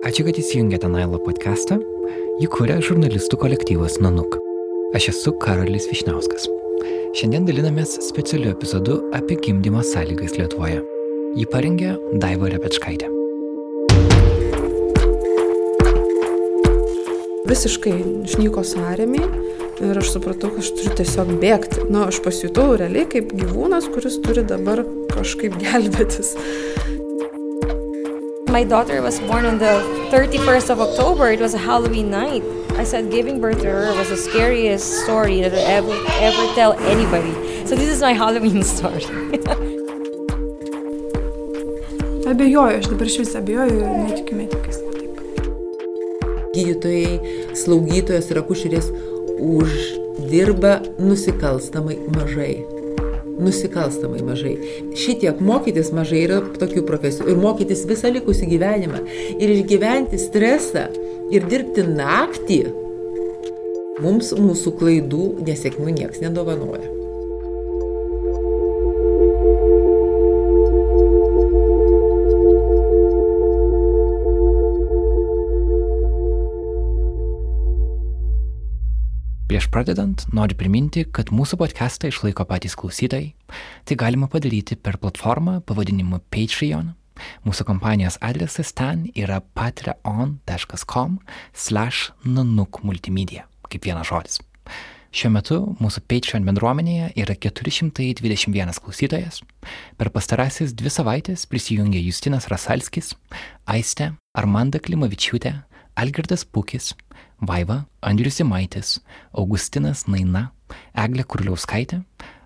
Ačiū, kad įsijungėte Nailo podcastą. Jį kuria žurnalistų kolektyvas Nanuk. Aš esu Karolis Višniauskas. Šiandien dalinamės specialiu epizodu apie gimdymo sąlygas Lietuvoje. Jį parengė Daiva Repečkaitė. Visiškai išnyko sąrėmiai ir aš supratau, kad aš turiu tiesiog bėgti. Nu, aš pasijutau realiai kaip gyvūnas, kuris turi dabar kažkaip gelbėtis. My daughter was born on the 31st of October. It was a Halloween night. I said giving birth to her was the scariest story that I ever ever tell anybody. So this is my Halloween story. abejoju, aš dabar iš vis abejoju, netikiu medikais. Gydytojai, slaugytojas ir akušerės uždirba nusikalstamai mažai nusikalstamai mažai. Šitiek mokytis mažai yra tokių profesijų ir mokytis visą likusį gyvenimą ir išgyventi stresą ir dirbti naktį, mums mūsų klaidų nesėkmių niekas nedovanoja. Prieš pradedant, noriu priminti, kad mūsų podcastą išlaiko patys klausytojai. Tai galima padaryti per platformą pavadinimu Patreon. Mūsų kompanijos adresas ten yra patreon.com slash nanuk multimedia, kaip vienas žodis. Šiuo metu mūsų Patreon bendruomenėje yra 421 klausytojas. Per pastarasis dvi savaitės prisijungė Justinas Rasalskis, Aiste, Armanda Klimavičiūtė, Algirdas Pukis, Vaiva, Andrius Simaitis, Augustinas Naina, Eglė Kurliauskaitė,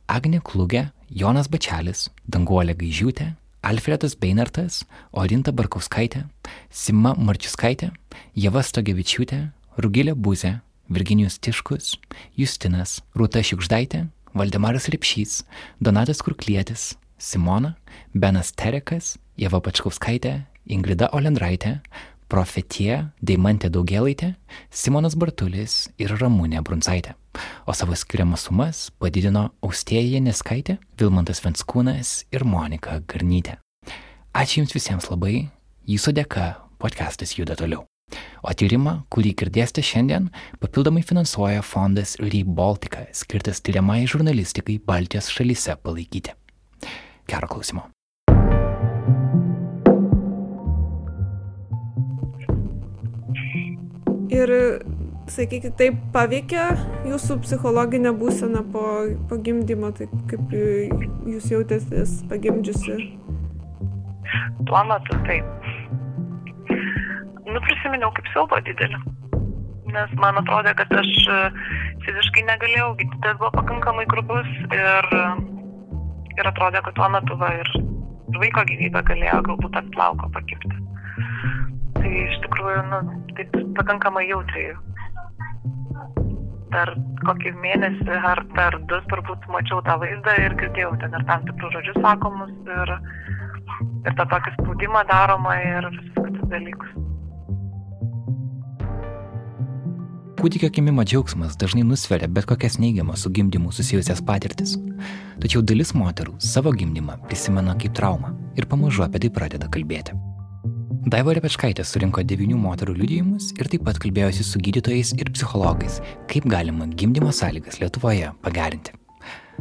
Agnė Klugė, Jonas Bačelis, Danguolė Gaižiūtė, Alfredas Beinartas, Orinta Barkauskaitė, Sima Marčiuskaitė, Jeva Stogevičiūtė, Rugilė Buzė, Virginijus Tiškus, Justinas, Rūta Šiukždaitė, Valdemaras Repšys, Donatas Kurklietis, Simona, Benas Terekas, Jeva Pačkauskaitė, Ingrida Olendraitė, Profetie, Deimantė Daugėlaitė, Simonas Bartulis ir Ramūnė Brunsaitė. O savo skiriamas sumas padidino Austėja Neskaitė, Vilmantas Venskūnas ir Monika Garnytė. Ačiū Jums visiems labai, Jūsų dėka podcastas juda toliau. O tyrimą, kurį girdėsite šiandien, papildomai finansuoja fondas ReBaltica, skirtas tyriamai žurnalistikai Baltijos šalyse palaikyti. Gero klausimo. Ir, sakykite, tai paveikia jūsų psichologinę būseną po, po gimdymo, tai kaip jūs jautėtės pagimdžiusi? Tuo metu taip. Nu, prisiminiau kaip siaubo didelį. Nes man atrodė, kad aš e, fiziškai negalėjau, gydytas buvo pakankamai grubus ir, ir atrodė, kad tuo metu va, ir vaiko gyvybė galėjo galbūt ant plauko pakipti. Tai iš tikrųjų, nu, taip pakankamai jautriai. Per kokį mėnesį ar per du turbūt mačiau tą vaizdą ir girdėjau ten ir tam tikrus žodžius sakomus ir, ir tą tokį spaudimą daromą ir visus kitus dalykus. Kūdikio gimimo džiaugsmas dažnai nusveria bet kokias neigiamas su gimdymu susijusias patirtis. Tačiau dalis moterų savo gimdymą prisimena kaip traumą ir pamažu apie tai pradeda kalbėti. Daiva Repečkaitė surinko devynių moterų liudijimus ir taip pat kalbėjosi su gydytojais ir psichologais, kaip galima gimdymo sąlygas Lietuvoje pagerinti.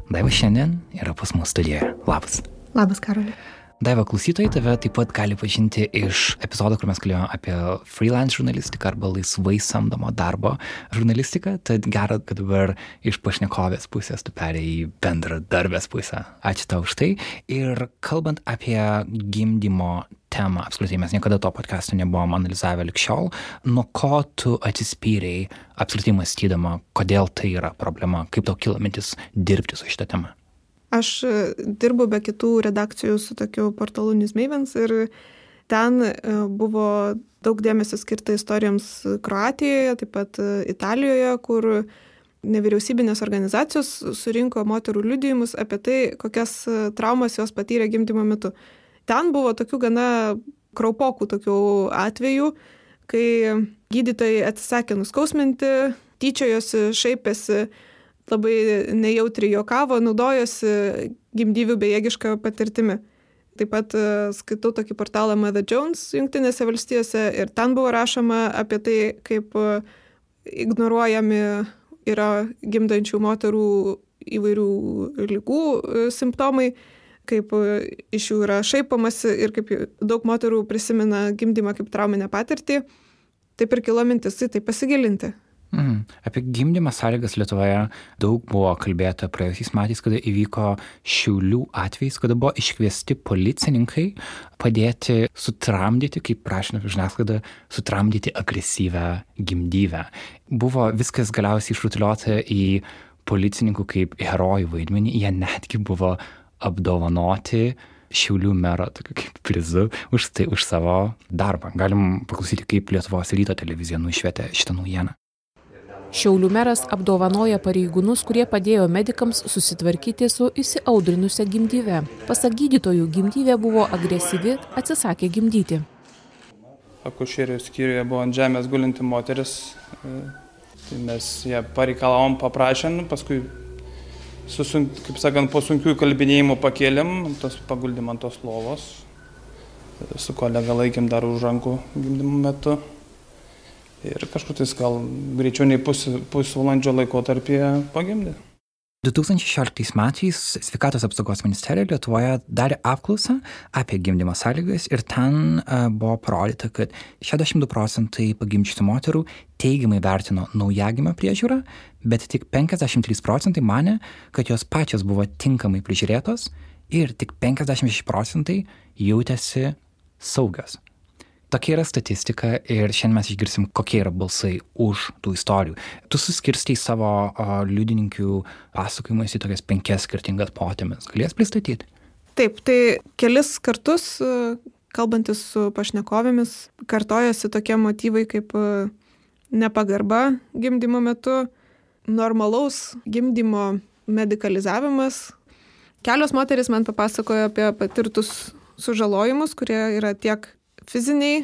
Daiva šiandien yra pas mus studijoje. Labas. Labas, Karoli. Daiva klausytojai tave taip pat gali pažinti iš epizodo, kur mes kalbėjome apie freelance žurnalistiką arba laisvai samdomo darbo žurnalistiką. Tad gera, kad dabar iš pašnekovės pusės tu perėjai į bendrą darbės pusę. Ačiū tau už tai. Ir kalbant apie gimdymo temą, apskritai mes niekada to podcast'o nebuvom analizavę likščiol, nuo ko tu atsispyrei apskritai mąstydama, kodėl tai yra problema, kaip tau kilo mintis dirbti su šitą temą. Aš e, dirbu be kitų redakcijų su tokiu portalu Newsmavens ir ten e, buvo daug dėmesio skirta istorijoms Kroatijoje, taip pat e, Italijoje, kur nevyriausybinės organizacijos surinko moterų liudijimus apie tai, kokias traumas jos patyrė gimdymo metu. Ten buvo tokių gana kraupokų tokių atvejų, kai gydytojai atsisakė nuskausminti, tyčiojosi, šaipėsi, labai nejautri juokavo, naudojosi gimdyvių bejėgišką patirtimi. Taip pat e, skaitau tokį portalą Mother Jones Junktinėse valstijose ir ten buvo rašoma apie tai, kaip e, ignoruojami yra gimdančių moterų įvairių lygų e, simptomai, kaip iš jų yra šaipamasi ir kaip daug moterų prisimena gimdymą kaip trauminę patirtį. Taip ir kilo mintis į tai pasigilinti. Mm. Apie gimdymo sąlygas Lietuvoje daug buvo kalbėta praėjusiais metais, kada įvyko Šiaulių atvejs, kada buvo iškviesti policininkai padėti sutramdyti, kaip prašė žiniasklaida, sutramdyti agresyvę gimdyvę. Buvo viskas galiausiai išrutuliuota į policininkų kaip herojų vaidmenį, jie netgi buvo apdovanoti Šiaulių mero tokiu kaip prizu už tai, už savo darbą. Galim paklausyti, kaip Lietuvos ryto televizija nušvietė šitą naujieną. Šiaulių meras apdovanoja pareigūnus, kurie padėjo medikams susitvarkyti su įsiaudrinusią gimdyvę. Pasak gydytojų, gimdyvė buvo agresyvi, atsisakė gimdyti. Akušerio skyriuje buvo ant žemės gulinti moteris, e, tai mes ją pareikalavom, paprašėm, paskui, susunk, kaip sakant, po sunkių kalbinėjimų pakėlėm, tos paguldėm ant tos lovos, su kolega laikėm dar už rankų gimdymo metu ir kažkur tais gal greičiau nei pusvalandžio pus laikotarpyje pagimdė. 2016 metais Sveikatos apsaugos ministerija Lietuvoje darė apklausą apie gimdymo sąlygas ir ten uh, buvo parodyta, kad 62 procentai pagimdžiusių moterų teigiamai vertino naujagimio priežiūrą, bet tik 53 procentai mane, kad jos pačios buvo tinkamai prižiūrėtos ir tik 56 procentai jautėsi saugios. Tokia yra statistika ir šiandien mes išgirsim, kokie yra balsai už tų istorijų. Tu suskirstai savo o, liudininkių pasakojimus į tokias penkias skirtingas potėmes. Galės pristatyti? Taip, tai kelis kartus, kalbantis su pašnekovėmis, kartojasi tokie motyvai kaip nepagarba gimdymo metu, normalaus gimdymo medicalizavimas. Kelios moteris man papasakojo apie patirtus sužalojimus, kurie yra tiek fiziniai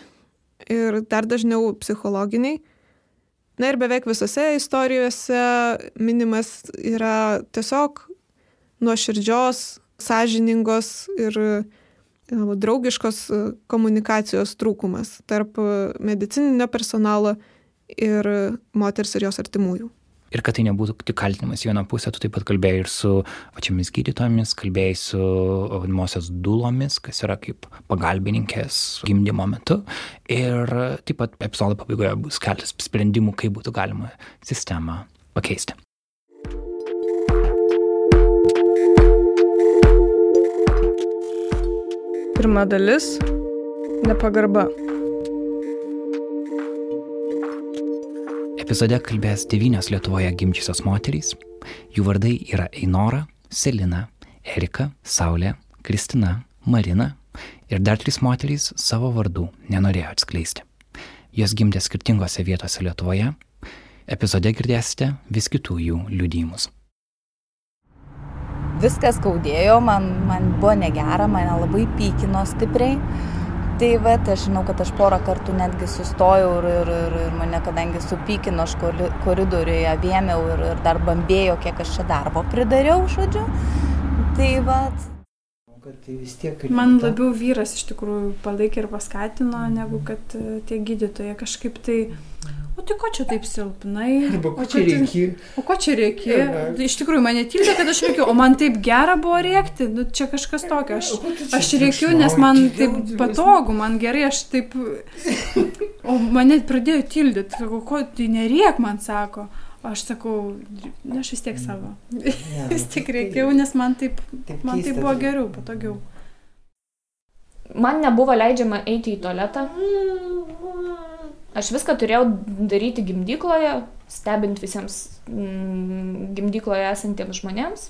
ir dar dažniau psichologiniai. Na ir beveik visose istorijose minimas yra tiesiog nuoširdžios, sąžiningos ir e, draugiškos e, komunikacijos trūkumas tarp medicininio personalo ir moters ir jos artimųjų ir kad tai nebūtų tik kaltinimas į vieną pusę, tu taip pat kalbėjai ir su pačiamis gydytojomis, kalbėjai su vadinamosios dulomis, kas yra kaip pagalbininkės gimdymo metu. Ir taip pat epizodo pabaigoje bus keletas sprendimų, kaip būtų galima sistemą pakeisti. Pirma dalis - nepagarba. Epizode kalbės devynios Lietuvoje gimčiusios moterys. Jų vardai yra Einora, Selina, Erika, Saulė, Kristina, Marina ir dar trys moterys savo vardų nenorėjo atskleisti. Jos gimdė skirtingose vietose Lietuvoje. Epizode girdėsite vis kitų jų liudijimus. Viskas skaudėjo, man, man buvo negera, mane labai pykino stipriai tai vat aš žinau kad aš porą kartų netgi sustojau ir, ir, ir, ir mane, kadangi supykino, aš koridoriuje vėmiau ir, ir dar bambėjo, kiek aš čia darbo pridariau, žodžiu. Tai vat. Tai Man labiau vyras iš tikrųjų palaikė ir paskatino, negu kad e, tie gydytojai kažkaip tai o tai ko čia taip silpnai? Arba ko čia reikia? O ko čia reikia? Iš tikrųjų, mane tildė, kad aš reikiu, o man taip gera buvo rėkti, nu, čia kažkas tokio. Aš, aš reikiu, nes man taip patogu, man gerai, aš taip... O mane pradėjo tildyti, sakau, ko tai nerėk, man sako. Aš sakau, na, aš vis tiek savo. Ja, vis tiek reikiau, nes man taip, taip man taip buvo geriau, patogiau. Man nebuvo leidžiama eiti į tualetą. Aš viską turėjau daryti gimdykloje, stebint visiems mm, gimdykloje esantiems žmonėms.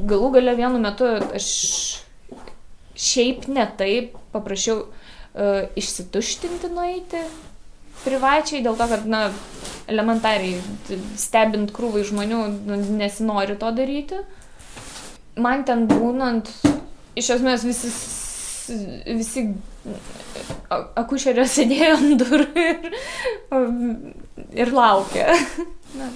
Galų gale vienu metu aš šiaip ne taip paprašiau uh, išsituštinti nueiti privačiai, dėl to, kad, na, elementariai, stebint krūvai žmonių, nu, nesinori to daryti. Man ten būnant, iš esmės visi visi akušerio sėdėjo ant durų ir, ir laukė. Na,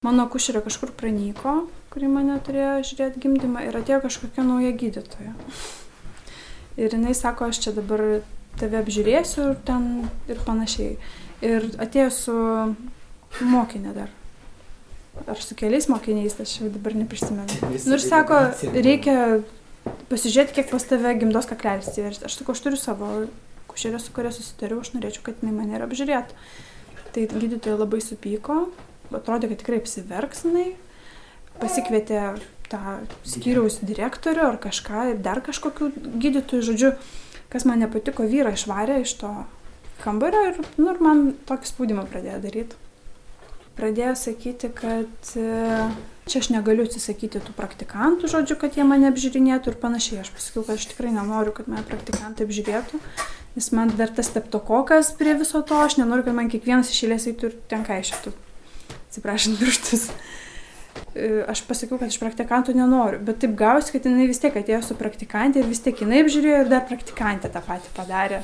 Mano kušerė kažkur pranyko, kuri mane turėjo žiūrėti gimdymą ir atėjo kažkokia nauja gydytoja. Ir jinai sako, aš čia dabar tave apžiūrėsiu ir ten ir panašiai. Ir atėjo su mokinė dar. Ar su keliais mokiniais, aš jau dabar neprisimenu. Nu ir sako, reikia pasižiūrėti, kiek pas tave gimdos kaklelis įversti. Aš sakau, aš turiu savo kušerę, su kuria susitariau, aš norėčiau, kad jinai mane ir apžiūrėtų. Tai gydytoja labai supyko, atrodė, kad tikrai apsiverksnai, pasikvietė tą skyriaus direktorių ar kažką ir dar kažkokių gydytojų, žodžiu, kas man nepatiko, vyrą išvarė iš to kambario ir, nu, ir man tokį spaudimą pradėjo daryti. Pradėjo sakyti, kad čia aš negaliu atsisakyti tų praktikantų, žodžiu, kad jie mane apžiūrinėtų ir panašiai. Aš pasakiau, kad aš tikrai nenoriu, kad mane praktikantai apžiūrėtų, nes man dar tas teptokokas prie viso to, aš nenoriu, kad man kiekvienas išėlės eitų ir tenka išėtų atsiprašant pirštus. E, aš pasakiau, kad iš praktikantų nenoriu, bet taip gausi, kad jinai vis tiek atėjo su praktikantė ir vis tiek jinai apžiūrėjo ir dar praktikantė tą patį padarė.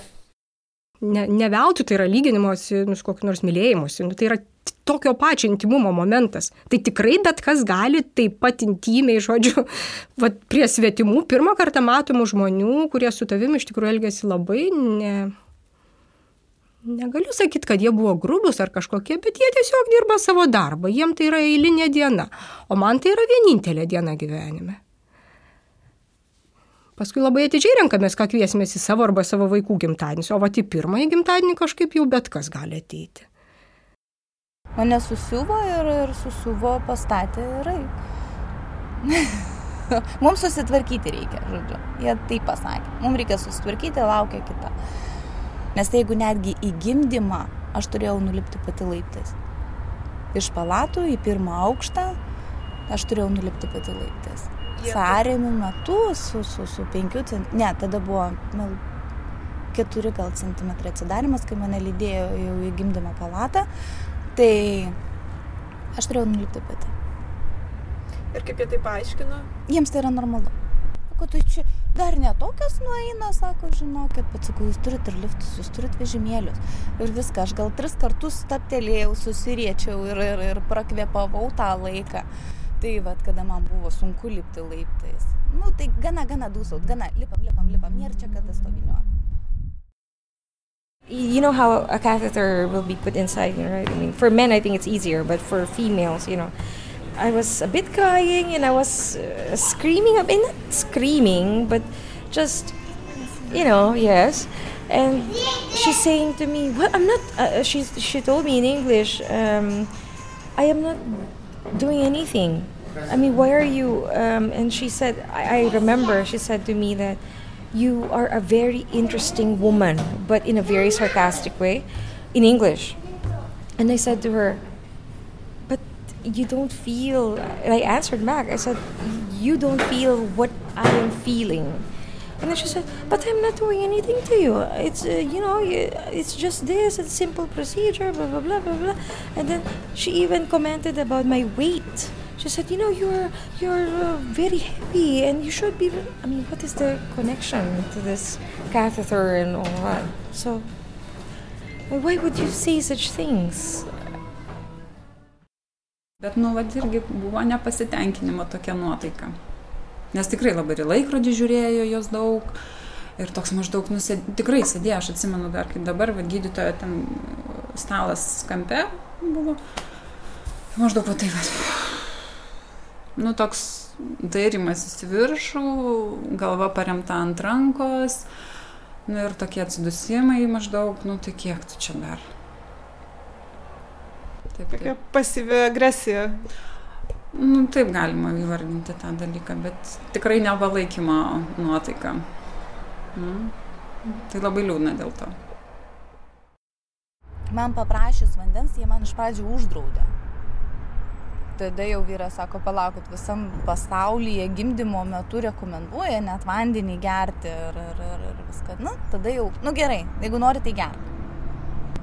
Ne, ne veltui tai yra lyginimuose, nu, kokiu nors mylėjimuose, nu, tai yra tokio pačio intimumo momentas. Tai tikrai bet kas gali taip pat intimiai, žodžiu, va, prie svetimų, pirmą kartą matomų žmonių, kurie su tavimi iš tikrųjų elgesi labai ne, negaliu sakyti, kad jie buvo grubus ar kažkokie, bet jie tiesiog dirba savo darbą, jiem tai yra eilinė diena, o man tai yra vienintelė diena gyvenime. Paskui labai atidžiai renkamės, ką kviesimės į savo arba savo vaikų gimtadienį, o va į pirmąjį gimtadienį kažkaip jau bet kas gali ateiti. Mane susiuvo ir, ir susiuvo pastatė raik. Mums susitvarkyti reikia, žodžiu. Jie taip pasakė. Mums reikia susitvarkyti, laukia kita. Nes tai jeigu netgi į gimdymą aš turėjau nulipti pati laiptais. Iš palatų į pirmą aukštą aš turėjau nulipti pati laiptais. Sąrėmių metu su, su, su 5 cm, ne, tada buvo nu, 4 gal centimetrai atsidarimas, kai mane lydėjo jau į gimdymo palatą, tai aš turėjau nulipti pati. Ir kaip jie tai paaiškino? Jiems tai yra normalu. Sako, tai čia dar netokios nueina, sako, žinokit, bet sakau, jūs turit ir liftus, jūs turit vežimėlius. Ir viską, aš gal tris kartus staptelėjau, susiriečiau ir, ir, ir prakvėpavau tą laiką. Tai vad, kada man buvo sunku lipti laiptais. Nu, tai gana, gana dūsaut, gana, lipam, lipam, lipam, nėra čia kada. You know how a catheter will be put inside, right? I mean, for men, I think it's easier, but for females, you know, I was a bit crying and I was uh, screaming. I mean, not screaming, but just, you know, yes. And she's saying to me, "What? I'm not." Uh, she she told me in English, um, "I am not doing anything." I mean, why are you? Um, and she said, I, I remember she said to me that you are a very interesting woman, but in a very sarcastic way, in English. And I said to her, But you don't feel and i answered back i said you don't feel what i am feeling and then she said but i'm not doing anything to you. It's uh, you know it's just this it's simple procedure blah blah blah blah blah. And then she even commented about my weight. She said you know you're you're uh, very heavy and you should be i mean what is the connection to this catheter and all that? So why would you say such things? Bet, nu, vad irgi buvo nepasitenkinimo tokia nuotaika. Nes tikrai labai ir laikrodį žiūrėjo jos daug. Ir toks maždaug, nu, sėd, tikrai sėdėjo, aš atsimenu dar kaip dabar, vad gydytojo ten stalas kampe buvo. Maždaug, va tai, va. Nu, toks dairimas į viršų, galva paremta ant rankos. Nu, ir tokie atsidusimai maždaug, nu, tai kiek tu čia dar Taip, Tokia taip. pasyvi agresija. Nu, taip galima įvardinti tą dalyką, bet tikrai nepalaikymo nuotaika. Mm. Tai labai liūdna dėl to. Man paprašys vandens, jie man iš pradžių uždraudė. Tada jau vyras sako, palaukit, visam pasaulyje gimdymo metu rekomenduoja net vandenį gerti ir, ir, ir, ir viską. Na, tada jau, nu gerai, jeigu nori, tai gerk.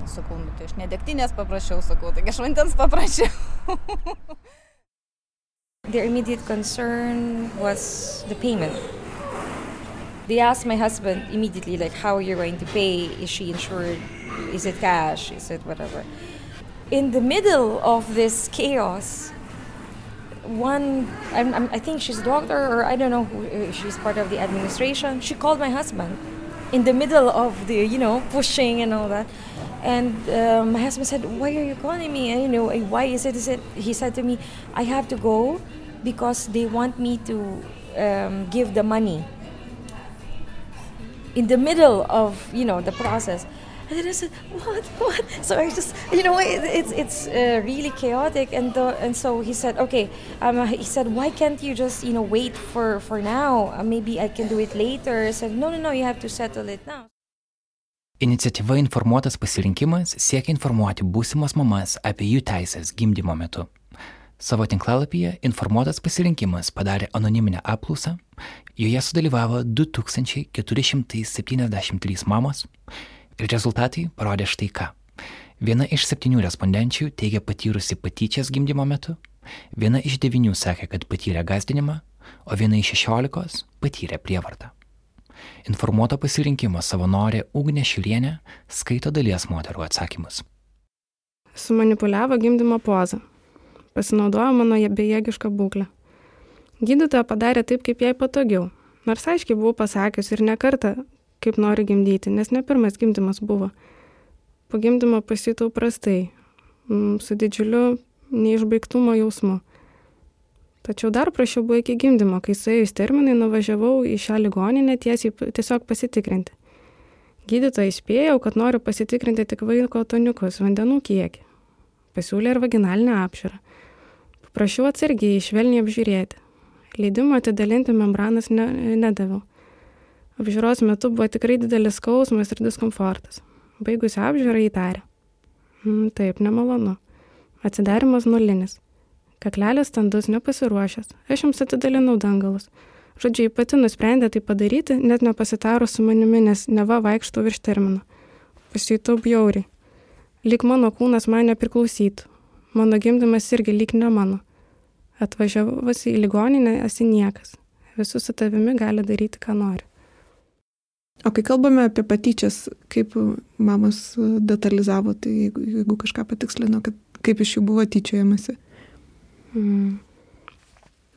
Sakau, nu, tai aš ne degtinės paprašiau, sakau, taigi aš vandens paprašiau. Their immediate concern was the payment. They asked my husband immediately, like, how are you going to pay? Is she insured? Is it cash? Is it whatever? In the middle of this chaos, one, I'm, I'm, i think she's a doctor or I don't know, who, uh, she's part of the administration. She called my husband in the middle of the, you know, pushing and all that. And uh, my husband said, "Why are you calling me? And, you know, why is it? Is it?" He said to me, "I have to go because they want me to um, give the money." In the middle of you know the process, and then I said, "What? What?" So I just, you know, it, it's it's uh, really chaotic. And the, and so he said, "Okay." Um, he said, "Why can't you just, you know, wait for for now? Uh, maybe I can do it later." I said, "No, no, no. You have to settle it now." Iniciatyva Informuotas pasirinkimas siekia informuoti būsimas mamas apie jų teisės gimdymo metu. Savo tinklalapyje Informuotas pasirinkimas padarė anoniminę apklausą, joje sudalyvavo 2473 mamos ir rezultatai parodė štai ką. Viena iš septynių respondenčių teigia patyrusi patyčias gimdymo metu, viena iš devynių sakė, kad patyrė gazdinimą, o viena iš šešiolikos patyrė prievartą. Informuoto pasirinkimo savanorė Ugnė Šilienė skaito dalies moterų atsakymus. Sumanipuliavo gimdymo pozą. Pasinaudojo mano bejėgišką būklę. Gydytoja padarė taip, kaip jai patogiau. Nors aiškiai buvau pasakius ir ne kartą, kaip nori gimdyti, nes ne pirmas gimdymas buvo. Po gimdymo pasitau prastai, mm, su didžiuliu neišbaigtumo jausmu. Tačiau dar prašiau buvo iki gimdymo, kai suėjus terminai nuvažiavau į šią ligoninę tiesiai tiesiog pasitikrinti. Gydytoja įspėjau, kad noriu pasitikrinti tik vaiko toniukus, vandenų kiekį. Pasiūlė ir vaginalinę apžiūrą. Paprašiau atsargiai, švelniai apžiūrėti. Leidimo atidalinti membranas ne, nedaviau. Apžiūros metu buvo tikrai didelis skausmas ir diskomfortas. Baigusi apžiūrą įtarė. Mm, taip, nemalonu. Atsidarimas nulinis. Kaklelis standus nepasiruošęs. Aš jums atidalinau dangalus. Žodžiu, pati nusprendė tai padaryti, net nepasitarus su manimi, nes neva vaikštų virš termino. Pasijutau bjauriai. Lyg mano kūnas man nepriklausytų. Mano gimdymas irgi lyg ne mano. Atvažiavus į ligoninę esi niekas. Visus su tavimi gali daryti, ką nori. O kai kalbame apie patyčias, kaip mamos detalizavo, tai jeigu, jeigu kažką patikslino, kad kaip iš jų buvo tyčiojamasi? Mm.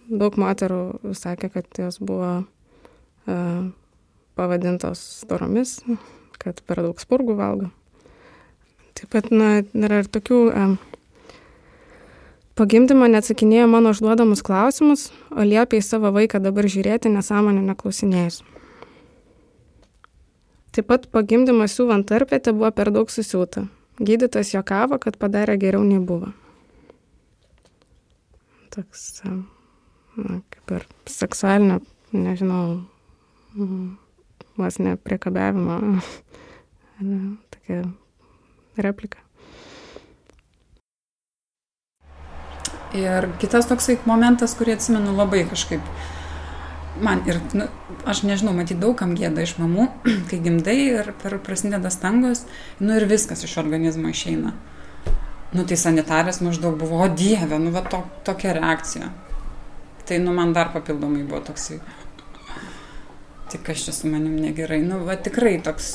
Daug moterų sakė, kad jos buvo uh, pavadintos storomis, kad per daug spurgų valgo. Taip pat, na, yra ir tokių uh, Po gimdymo neatsakinėjo mano užduodamus klausimus, o liepė į savo vaiką dabar žiūrėti nesąmonę neklausinėjus. Taip pat po gimdymo siūvant tarpėte buvo per daug susiūta. Gydytas jokavo, kad padarė geriau nei buvo. Toks, na, kaip ir seksualinė, nežinau, vos nepriekabiavimo, tokia replika. Ir kitas toksai momentas, kurį atsimenu labai kažkaip. Man ir, nu, aš nežinau, matyt, daugam gėda iš mamų, kai gimdai ir prasideda stangos, nu ir viskas iš organizmo išeina. Nu tai sanitarės maždaug buvo, o dieve, nu va to, tokia reakcija. Tai, nu, man dar papildomai buvo toksai. Tik kas čia su manim negerai. Nu, va tikrai toks,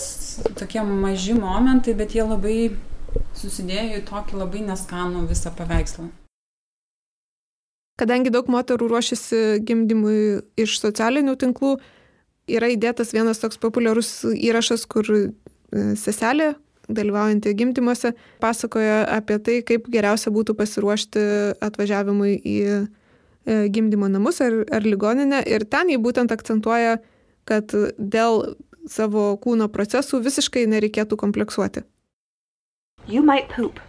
tokie maži momentai, bet jie labai susidėjo į tokį labai neskanų visą paveikslą. Kadangi daug moterų ruošiasi gimdymui iš socialinių tinklų, yra įdėtas vienas toks populiarus įrašas, kur e, seselė, dalyvaujanti gimdymuose, pasakoja apie tai, kaip geriausia būtų pasiruošti atvažiavimui į e, gimdymo namus ar, ar ligoninę. Ir ten jį būtent akcentuoja, kad dėl savo kūno procesų visiškai nereikėtų kompleksuoti. You might poop.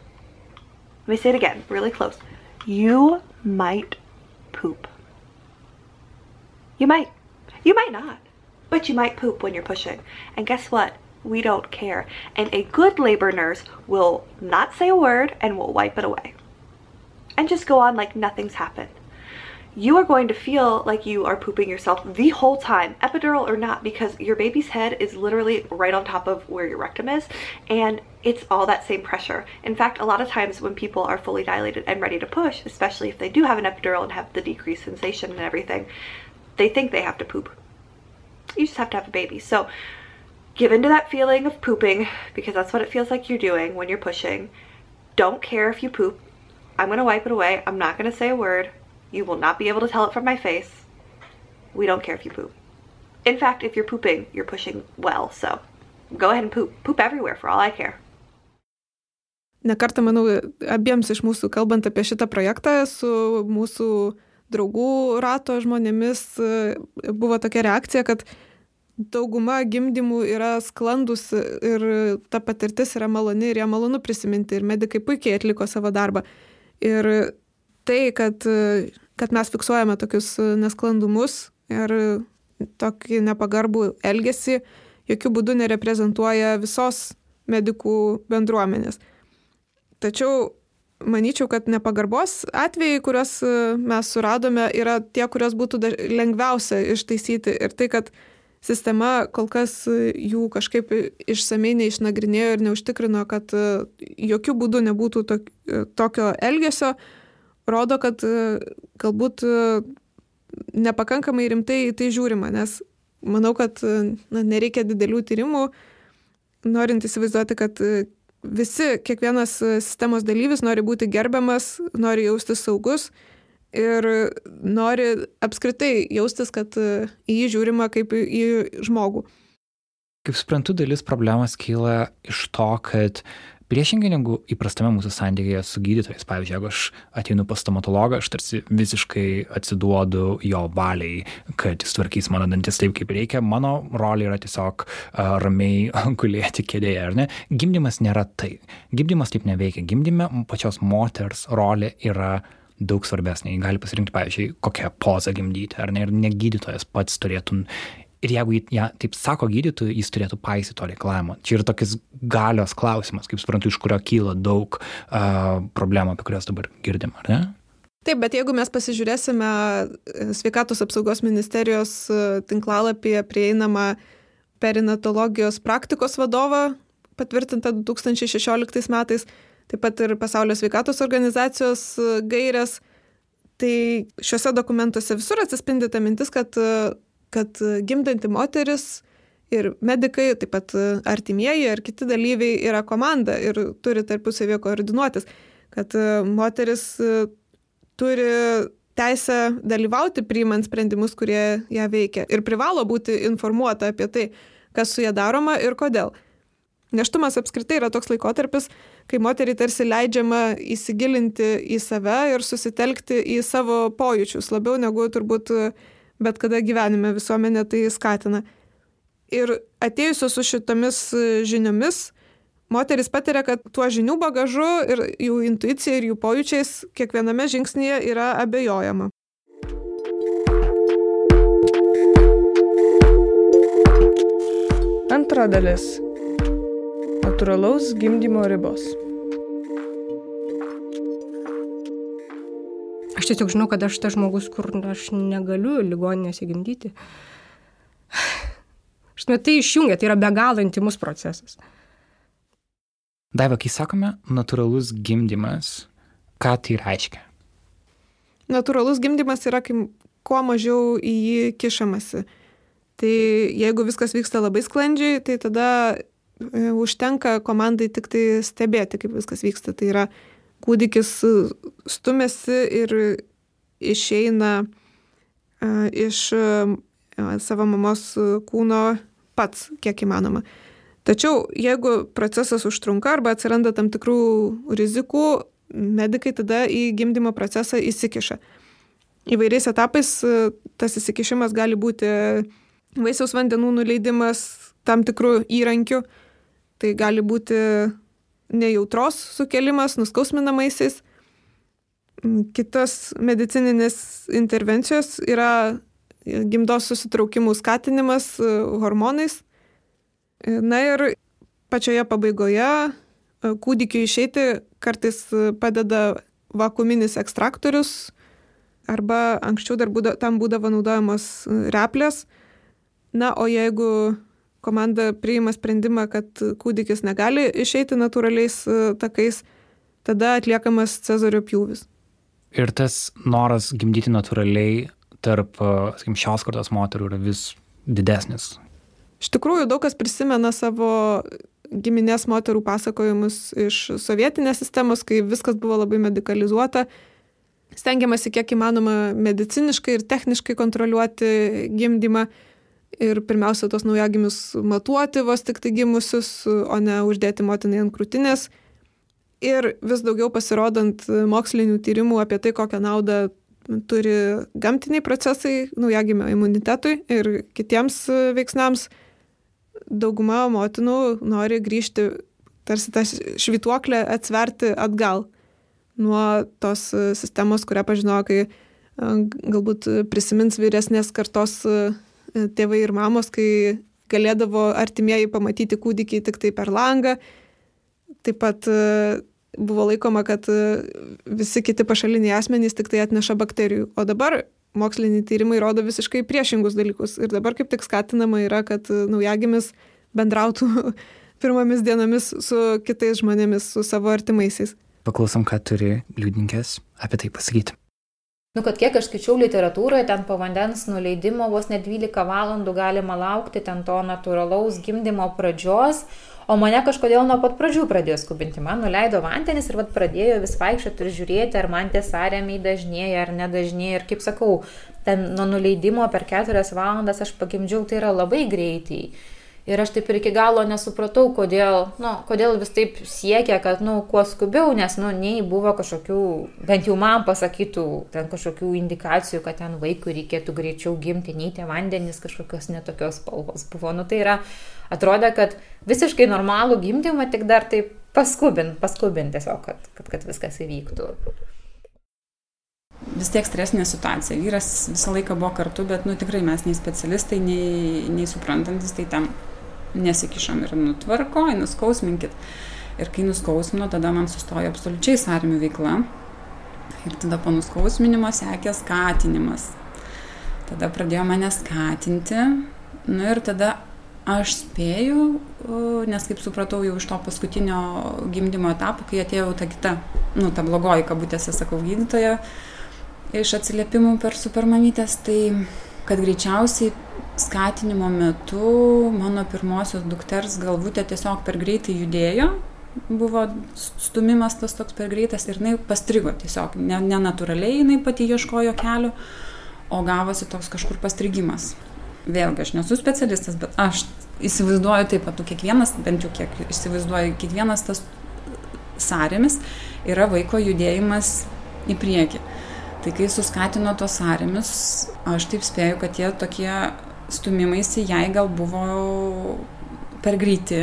Let me say it again, really close. You might poop. You might. You might not. But you might poop when you're pushing. And guess what? We don't care. And a good labor nurse will not say a word and will wipe it away. And just go on like nothing's happened. You are going to feel like you are pooping yourself the whole time, epidural or not, because your baby's head is literally right on top of where your rectum is. And it's all that same pressure. In fact, a lot of times when people are fully dilated and ready to push, especially if they do have an epidural and have the decreased sensation and everything, they think they have to poop. You just have to have a baby. So give into that feeling of pooping because that's what it feels like you're doing when you're pushing. Don't care if you poop. I'm to wipe it away. I'm not to say a word. You will not be able to tell it from my face. We don't care if you poop. In fact, if you're pooping, you're pushing well, so go ahead and poop. Poop everywhere for all I care. Nekartą, manau, abiems iš mūsų, kalbant apie šitą projektą, su mūsų draugų rato žmonėmis, buvo tokia reakcija, kad dauguma gimdymų yra sklandus ir ta patirtis yra maloni ir ją malonu prisiminti ir medikai puikiai atliko savo darbą. Ir tai, kad, kad mes fiksuojame tokius nesklandumus ir tokį nepagarbų elgesį, jokių būdų nereprezentuoja visos medikų bendruomenės. Tačiau manyčiau, kad nepagarbos atvejai, kuriuos mes suradome, yra tie, kuriuos būtų lengviausia ištaisyti. Ir tai, kad sistema kol kas e, jų kažkaip išsamei neišnagrinėjo ir neužtikrino, kad e, jokių būdų nebūtų tokio elgesio, rodo, kad galbūt nepakankamai rimtai į tai žiūrima, nes manau, kad na, nereikia didelių tyrimų, norint įsivaizduoti, kad visi, kiekvienas e, sistemos dalyvis nori būti gerbiamas, nori jaustis saugus ir nori apskritai jaustis, kad e, į jį žiūrima kaip į žmogų. Kaip suprantu, dalis problemos kyla iš to, kad Priešingai negu įprastame mūsų santykėje su gydytojais, pavyzdžiui, jeigu aš ateinu pas stomatologą, aš tarsi visiškai atsiduodu jo valiai, kad jis tvarkys mano dantis taip, kaip reikia, mano rolė yra tiesiog uh, ramiai gulėti kėdėje, ar ne? Gimdymas nėra tai. Gimdymas taip neveikia. Gimdyme pačios moters rolė yra daug svarbesnė. Jis gali pasirinkti, pavyzdžiui, kokią pozą gimdyti, ar ne, ir negydytojas pats turėtų Ir jeigu ją taip sako gydytojui, jis turėtų paisyti to reikalavimo. Čia yra tokis galios klausimas, kaip suprantu, iš kurio kyla daug uh, problemų, apie kurias dabar girdim, ar ne? Taip, bet jeigu mes pasižiūrėsime sveikatos apsaugos ministerijos tinklalapyje prieinamą perinatologijos praktikos vadovą, patvirtintą 2016 metais, taip pat ir Pasaulio sveikatos organizacijos gairias, tai šiuose dokumentuose visur atsispindi ta mintis, kad kad e, gimdanti moteris ir medikai, taip pat e, artimieji ar kiti dalyviai yra komanda ir turi tarpusavėje koordinuotis, kad e, moteris turi teisę dalyvauti priimant sprendimus, kurie ją veikia ir privalo būti informuota apie tai, kas su ją daroma ir kodėl. Neštumas apskritai yra toks laikotarpis, kai moteriai tarsi leidžiama įsigilinti į save ir susitelkti į savo pojūčius, labiau negu turbūt bet kada gyvenime visuomenė tai skatina. Ir atėjusios su šitomis e, žiniomis, moteris patiria, kad tuo žinių bagažu ir jų intuicija ir jų pojūčiais kiekviename žingsnyje yra abejojama. Antra dalis. Natūralaus gimdymo ribos. Aš tiesiog žinau, kad aš tas žmogus, kur aš negaliu ligoninėse gimdyti. Aš net tai išjungia, tai yra be galo intimus procesas. Daiva, kai sakome natūralus gimdymas, ką tai reiškia? Natūralus gimdymas yra, kai kuo mažiau į jį kišamasi. Tai jeigu viskas vyksta labai sklandžiai, tai tada užtenka komandai tik tai stebėti, kaip viskas vyksta. Tai yra kūdikis stumėsi ir išeina iš savo mamos kūno pats, kiek įmanoma. Tačiau jeigu procesas užtrunka arba atsiranda tam tikrų rizikų, medikai tada į gimdymo procesą įsikiša. Įvairiais etapais tas įsikišimas gali būti vaisiaus vandenų nuleidimas tam tikrų įrankių, tai gali būti nejautros sukelimas nuskausminamaisiais. Kitos medicininės intervencijos yra gimdos susitraukimų skatinimas e, hormonais. Na ir pačioje pabaigoje e, kūdikiu išeiti kartais padeda vakuminis ekstraktorius arba anksčiau dar būda, tam būdavo naudojamos replės. Na, o jeigu komanda priima sprendimą, kad kūdikis negali išeiti natūraliais e, takais, tada atliekamas cezario pjūvis. Ir tas noras gimdyti natūraliai tarp, e, sakykim, šios kartos moterų yra vis didesnis. Iš tikrųjų, daug kas prisimena savo giminės moterų pasakojimus iš sovietinės sistemos, kai viskas buvo labai medicalizuota stengiamasi kiek įmanoma mediciniškai ir techniškai kontroliuoti gimdymą ir pirmiausia tos naujagimius matuoti vos tik tai gimusius, o ne uždėti motinai ant krūtinės. Ir vis daugiau pasirodant mokslinių tyrimų apie tai, kokią naudą turi gamtiniai procesai naujagimio imunitetui ir kitiems veiksnams, dauguma motinų nori grįžti, tarsi tą švituoklę atsverti atgal nuo tos sistemos, kurią pažinojo, kai galbūt prisimins vyresnės kartos tėvai ir mamos, kai galėdavo artimieji pamatyti kūdikį tik tai per langą. Taip pat e, buvo laikoma, kad e, visi kiti pašaliniai asmenys tik tai atneša bakterijų. O dabar moksliniai tyrimai rodo visiškai priešingus dalykus. Ir dabar kaip tik skatinama yra, kad e, naujagimis bendrautų pirmomis dienomis su kitais žmonėmis, su savo artimaisiais. Paklausom, ką turi liūdininkės apie tai pasakyti. Nu, kad kiek aš skaičiau literatūroje, ten po vandens nuleidimo vos net 12 valandų galima laukti ten to natūralaus gimdymo pradžios, o mane kažkodėl nuo pat pradžių pradėjo skubinti. Man nuleido vandenis ir vad pradėjo vis vaikščioti ir žiūrėti, ar man tie sąremiai dažnėja ar nedažnėja. Ir kaip sakau, ten nuo nuleidimo per 4 valandas aš pagimdžiau, tai yra labai greitai. Ir aš taip ir iki galo nesupratau, kodėl, nu, kodėl vis taip siekia, kad, nu, kuo skubiau, nes, nu, nei buvo kažkokių, bent jau man pasakytų, ten kažkokių indikacijų, kad ten vaikui reikėtų greičiau gimti, nei tie vandenys kažkokios netokios spalvos buvo. Nu, tai yra, atrodė, kad visiškai normalų gimdymą tik dar taip paskubint, paskubint tiesiog, kad, kad, kad viskas įvyktų vis tiek stresinė situacija. Vyras visą laiką buvo kartu, bet nu, tikrai mes nei specialistai, nei, nei suprantantis, tai tam nesikišam ir nutvarko, nuskausminkit. Ir kai nuskausmino, tada man sustojo absoliučiai sąrimių veikla. Ir tada po nuskausminimo sekė skatinimas. Tada pradėjo mane skatinti. Nu ir tada aš spėjau, nes kaip supratau jau iš to paskutinio gimdymo etapo, kai atėjau ta kita, nu, ta blogoji kabutėse, sakau, gydytoja, iš atsiliepimų per supermamytės, tai kad greičiausiai skatinimo metu mano pirmosios dukters galvutė tiesiog per greitai judėjo, buvo stumimas tas toks per greitas ir jinai pastrigo tiesiog, nenatūraliai ne jinai pati ieškojo kelio, o gavosi toks kažkur pastrigimas. Vėlgi, aš nesu specialistas, bet aš įsivaizduoju taip pat, kiekvienas, bent jau kiek įsivaizduoju, kiekvienas tas sąrėmis yra vaiko judėjimas į priekį. Tai kai suskatino tos sąrėmis, aš taip spėju, kad tie tokie stumimaisi jai gal buvo per greiti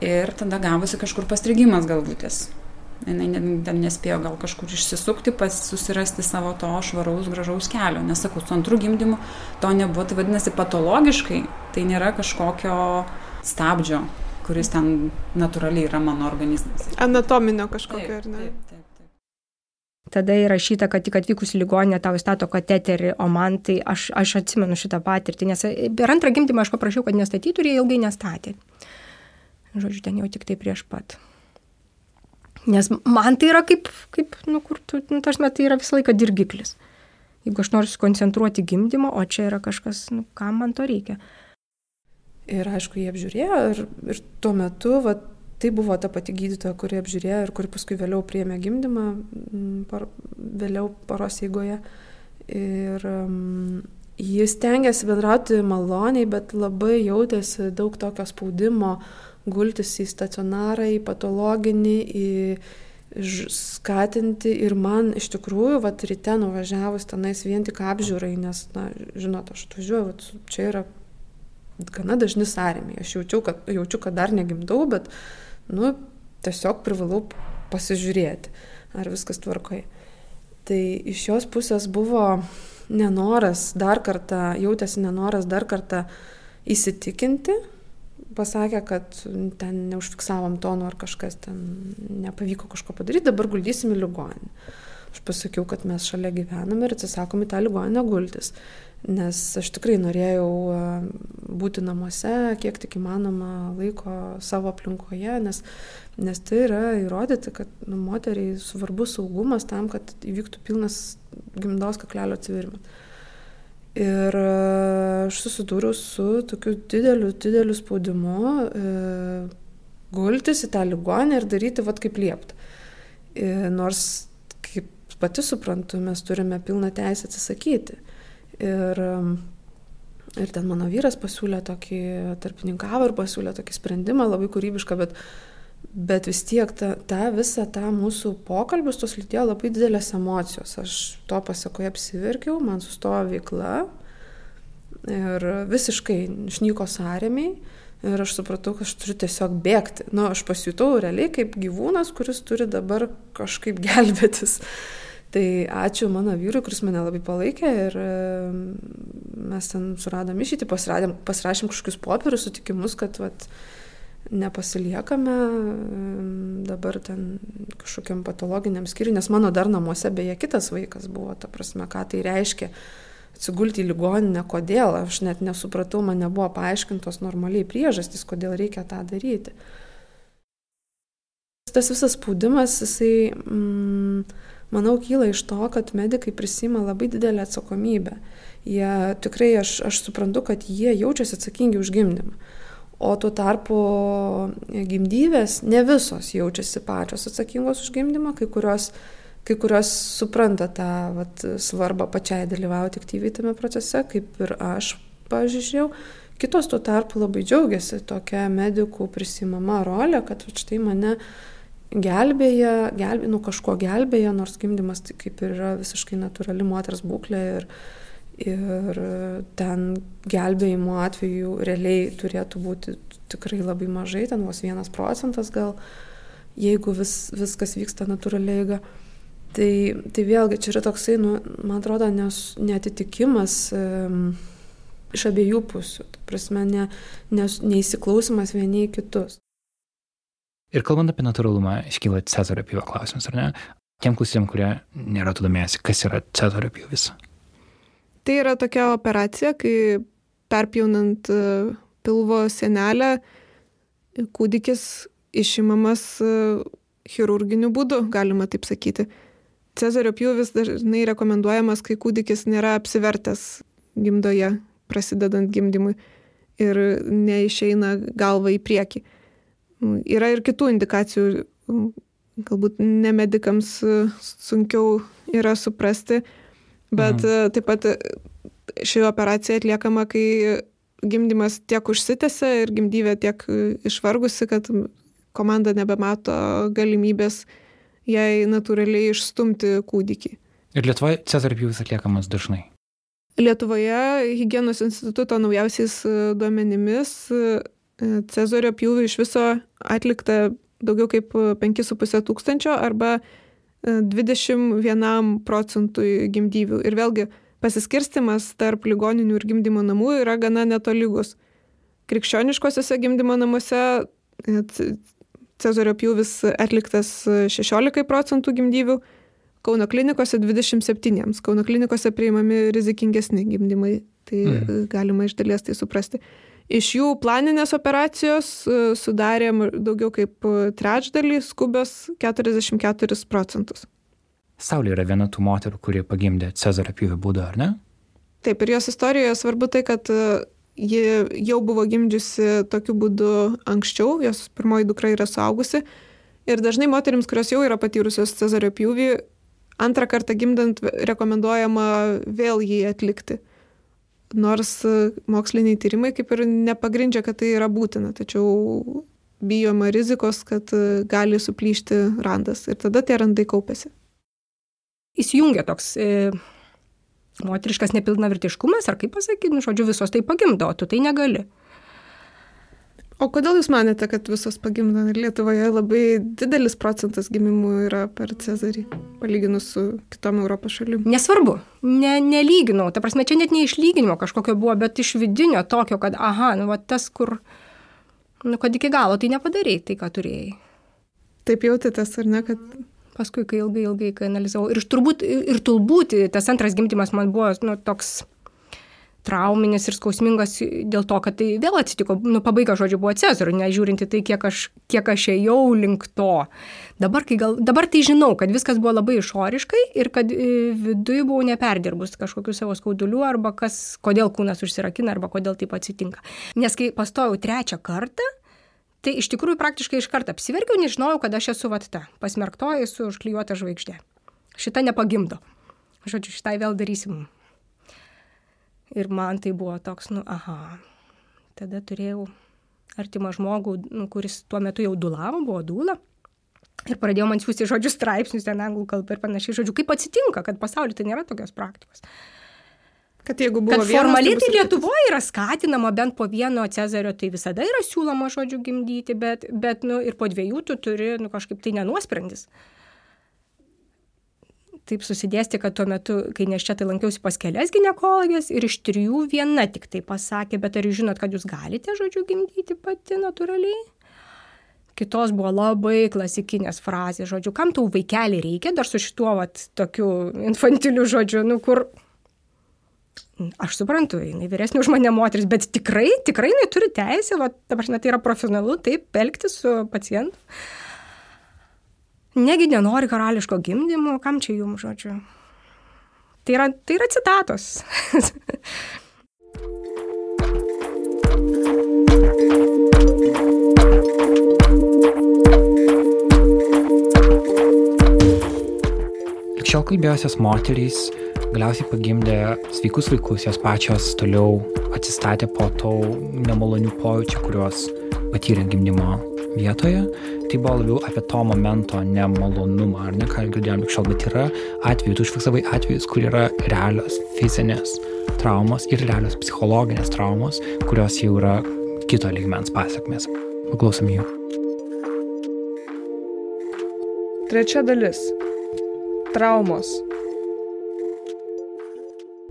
ir tada gavosi kažkur pastrigimas galvutės. Jis ten nespėjo gal kažkur išsisukti, pas susirasti savo to švaraus, gražaus kelio. Nesakau, su antru gimdymu to nebuvo, tai vadinasi patologiškai, tai nėra kažkokio stabdžio, kuris ten natūraliai yra mano organizmas. Anatominio kažkokio, ar ne? Taip, taip. Tada įrašyta, kad tik atvykus į ligoninę tau įstato kateterį, o man tai aš, aš atsimenu šitą patirtį, nes per antrą gimdymą aš paprašiau, kad nestatytų ir jie ilgai nestatė. Žodžiu, ten jau tik tai prieš pat. Nes man tai yra kaip, kaip nu, kur tu, nu, tarsi, tai yra visą laiką dirgiklis. Jeigu aš noriu sukoncentruoti gimdymą, o čia yra kažkas, nu, kam man to reikia. Ir aišku, jie apžiūrėjo ir, ir tuo metu, vat, tai buvo ta pati gydytoja, kuri apžiūrėjo ir kuri paskui vėliau priėmė gimdymą, par, vėliau paros eigoje. Ir um, jis tengiasi bendrauti maloniai, bet labai jautėsi daug tokio spaudimo gultis į stacionarą, į patologinį, į skatinti ir man iš tikrųjų, va, ryte nuvažiavus tenais vien tik apžiūrai, nes, na, žinot, aš atvažiuoju, va, čia yra gana dažni sąrėmiai. Aš jaučiu kad, jaučiu, kad dar negimdau, bet nu, tiesiog privalau pasižiūrėti, ar viskas tvarkoje. Tai iš jos pusės buvo nenoras dar kartą, jautėsi nenoras dar kartą įsitikinti, pasakė, kad ten neužfiksavom tonų ar kažkas ten nepavyko kažko padaryti, dabar guldysim į ligoninę. Aš pasakiau, kad mes šalia gyvename ir atsisakom į tą ligoninę gultis nes aš tikrai norėjau e, būti namuose, kiek tik įmanoma laiko savo aplinkoje, nes, nes tai yra įrodyti, kad nu, moteriai svarbus saugumas tam, kad įvyktų pilnas gimdos kaklelio atsivirimas. Ir e, aš susidūriau su tokiu dideliu, dideliu spaudimu e, gultis į tą ligonę ir daryti vad kaip liepta. E, nors kaip pati suprantu, mes turime pilną teisę atsisakyti. Ir, ir ten mano vyras pasiūlė tokį tarpininkavą ir pasiūlė tokį sprendimą, labai kūrybišką, bet, bet vis tiek ta, ta visą tą mūsų pokalbius tos lydėjo labai didelės emocijos. Aš to pasakoje apsiverkiau, man sustojo veikla ir visiškai išnyko sąrėmiai. Ir aš supratau, kad aš turiu tiesiog bėgti. Na, nu, aš pasijutau realiai kaip gyvūnas, kuris turi dabar kažkaip gelbėtis. Tai ačiū mano vyrui, kuris mane labai palaikė ir mes ten suradom išėti, pasirašėm kažkokius popierius, sutikimus, kad vat, nepasiliekame dabar ten kažkokiam patologiniam skyriui, nes mano dar namuose beje kitas vaikas buvo, ta prasme, ką tai reiškia atsigulti į ligoninę, kodėl, aš net nesupratau, man nebuvo paaiškintos normaliai priežastys, kodėl reikia tą daryti. Tas visas spaudimas, jisai, mm, manau, kyla iš to, kad medikai prisima labai didelę atsakomybę. Jie tikrai, aš, aš suprantu, kad jie jaučiasi atsakingi už gimdymą. O tuo tarpu gimdyvės ne visos jaučiasi pačios atsakingos už gimdymą, kai kurios kai kurios supranta tą vat, svarbą pačiai dalyvauti aktyviai tame procese, kaip ir aš, pažiūrėjau. Kitos tuo tarpu labai džiaugiasi tokia medikų prisimama rolė, kad štai mane gelbėja, gelbė, nu kažko gelbėja, nors gimdymas tai kaip ir yra visiškai natūrali moters būklė ir, ir ten gelbėjimo atveju realiai turėtų būti tikrai labai mažai, ten vos vienas procentas gal, jeigu vis, viskas vyksta natūraliai eiga. Tai, tai vėlgi čia yra toksai, nu, man atrodo, nes, netitikimas um, iš abiejų pusių, ta prasme, ne, nes, neįsiklausimas vieni į kitus. Ir kalbant apie natūralumą, iškyla Cezario pjūvio klausimas, ar ne? Tiem klausytėm, kurie nėra tų domėjęsi, kas yra Cezario pjūvis. Tai yra tokia operacija, kai perpjaunant e, pilvo senelę kūdikis išimamas e, chirurginiu būdu, galima taip sakyti. Cezario pjūvis dažnai rekomenduojamas, kai kūdikis nėra apsivertęs gimdoje, prasidedant gimdymui ir neišeina galva į priekį. Yra ir kitų indikacijų, galbūt nemedikams sunkiau yra suprasti, bet mhm. taip pat ši operacija atliekama, kai gimdymas tiek užsitęsia ir gimdyvė tiek išvargusi, kad komanda nebemato galimybės jai natūraliai išstumti kūdikį. Ir Lietuvoje Cezar pjūvis atliekamas dažnai. Lietuvoje hygienos instituto naujausiais e, duomenimis e, Cezario pjūvių iš viso atlikta daugiau kaip 5,5 tūkstančio arba 21 e, procentui gimdyvių. Ir vėlgi pasiskirstimas tarp ligoninių ir gimdymo namų yra gana netolygus. Krikščioniškosiuose gimdymo namuose Cezario pjūvis atliktas 16 procentų gimdyvių, Kauno klinikose 27. Kauno klinikose priimami rizikingesni gimdymai, tai mm. galima iš dalies tai suprasti. Iš jų planinės operacijos e, sudarė daugiau kaip trečdalį, skubios 44 procentus. Saulė yra viena tų moterų, kurie pagimdė Cezario pjūvį būdu, ar ne? Taip, ir jos istorijoje svarbu tai, kad ji jau buvo gimdžiusi tokiu būdu anksčiau, jos pirmoji dukra yra suaugusi. Ir dažnai moteriams, kurios jau yra patyrusios cezario pjūvį, antrą kartą gimdant rekomenduojama vėl jį atlikti. Nors moksliniai tyrimai kaip ir nepagrindžia, kad tai yra būtina, tačiau bijoma rizikos, kad gali suplyšti randas ir tada tie randai kaupėsi. Įsijungia toks e, moteriškas nepilnavertiškumas, ar kaip pasakyti, nu, žodžiu, visos tai pagimdo, o tu tai negali. O kodėl Jūs manėte, kad visos pagimdo? Lietuvoje labai didelis procentas gimimų yra per Cezarį, palyginus su kitom Europos šalim. Nesvarbu, ne, nelyginau, ta prasme, čia net neišlyginimo kažkokio buvo, bet iš vidinio tokio, kad, aha, nu, va, tas, kur, nu, kad iki galo tai nepadarėjai, tai ką turėjai. Taip jautėtės, ar ne, kad paskui, kai ilgai, ilgai kai analizavau. Ir turbūt, ir turbūt tas antras gimdymas man buvo nu, toks trauminis ir skausmingas dėl to, kad tai vėl atsitiko, nu, pabaiga žodžiu buvo Cezariu, nežiūrinti tai, kiek aš, kiek aš ėjau link to. Dabar, gal, dabar tai žinau, kad viskas buvo labai išoriškai ir kad e, viduje buvau neperdirbus kažkokių savo skaudulių arba kas, kodėl kūnas užsirakina arba kodėl taip atsitinka. Nes kai pastojau trečią kartą, Tai iš tikrųjų praktiškai iš karto apsiverkiau, nežinojau, kad aš esu vat ta, pasmerktoji su užklijuota žvaigždė. šita nepagimdo. Žodžiu, šitai vėl darysim. Ir man tai buvo toks, nu, aha. Tada turėjau artimą žmogų, nu, kuris tuo metu jau dulavo, buvo dūla. Ir pradėjo man siūsti žodžius straipsnius ten anglų kalbą ir panašiai. Žodžiu, kaip atsitinka, kad pasaulyje tai nėra tokios praktikos. Kad jeigu buvo kad vienas, formaliai tai bus tai Lietuvoje yra skatinama bent po vieno Cezario, tai visada yra siūloma žodžių gimdyti, bet, bet nu, ir po dviejų tu turi nu, kažkaip tai nenuosprendis. Taip susidėsti, kad tuo metu, kai nes čia tai lankiausi pas kelias gynekologės ir iš trijų viena tik tai pasakė, bet ar jūs žinot, kad jūs galite žodžių gimdyti pati natūraliai? Kitos buvo labai klasikinės frazės, žodžiu, kam tau vaikelį reikia, dar su šituo vat, tokiu infantiliu žodžiu, nu kur aš suprantu, jinai vyresnė už mane moteris, bet tikrai, tikrai jinai turi teisę, va, dabar tai yra profesionalu, taip elgtis su pacientu. Negi nenori karališko gimdymo, kam čia jums, žodžiu. Tai yra, tai yra citatos. Likščiau kalbėjusios moterys galiausiai pagimdė sveikus vaikus, jos pačios toliau atsistatė po to nemalonių pojūčių, kuriuos patyrė gimdymo vietoje. Tai buvo labiau apie to momento nemalonumą, ar ne, ką girdėjom likščiau, bet yra atvejų, tu užfiksavai atvejus, kur yra realios fizinės traumos ir realios psichologinės traumos, kurios jau yra kito lygmens pasiekmes. Paklausom jų. Trečia dalis. Traumos.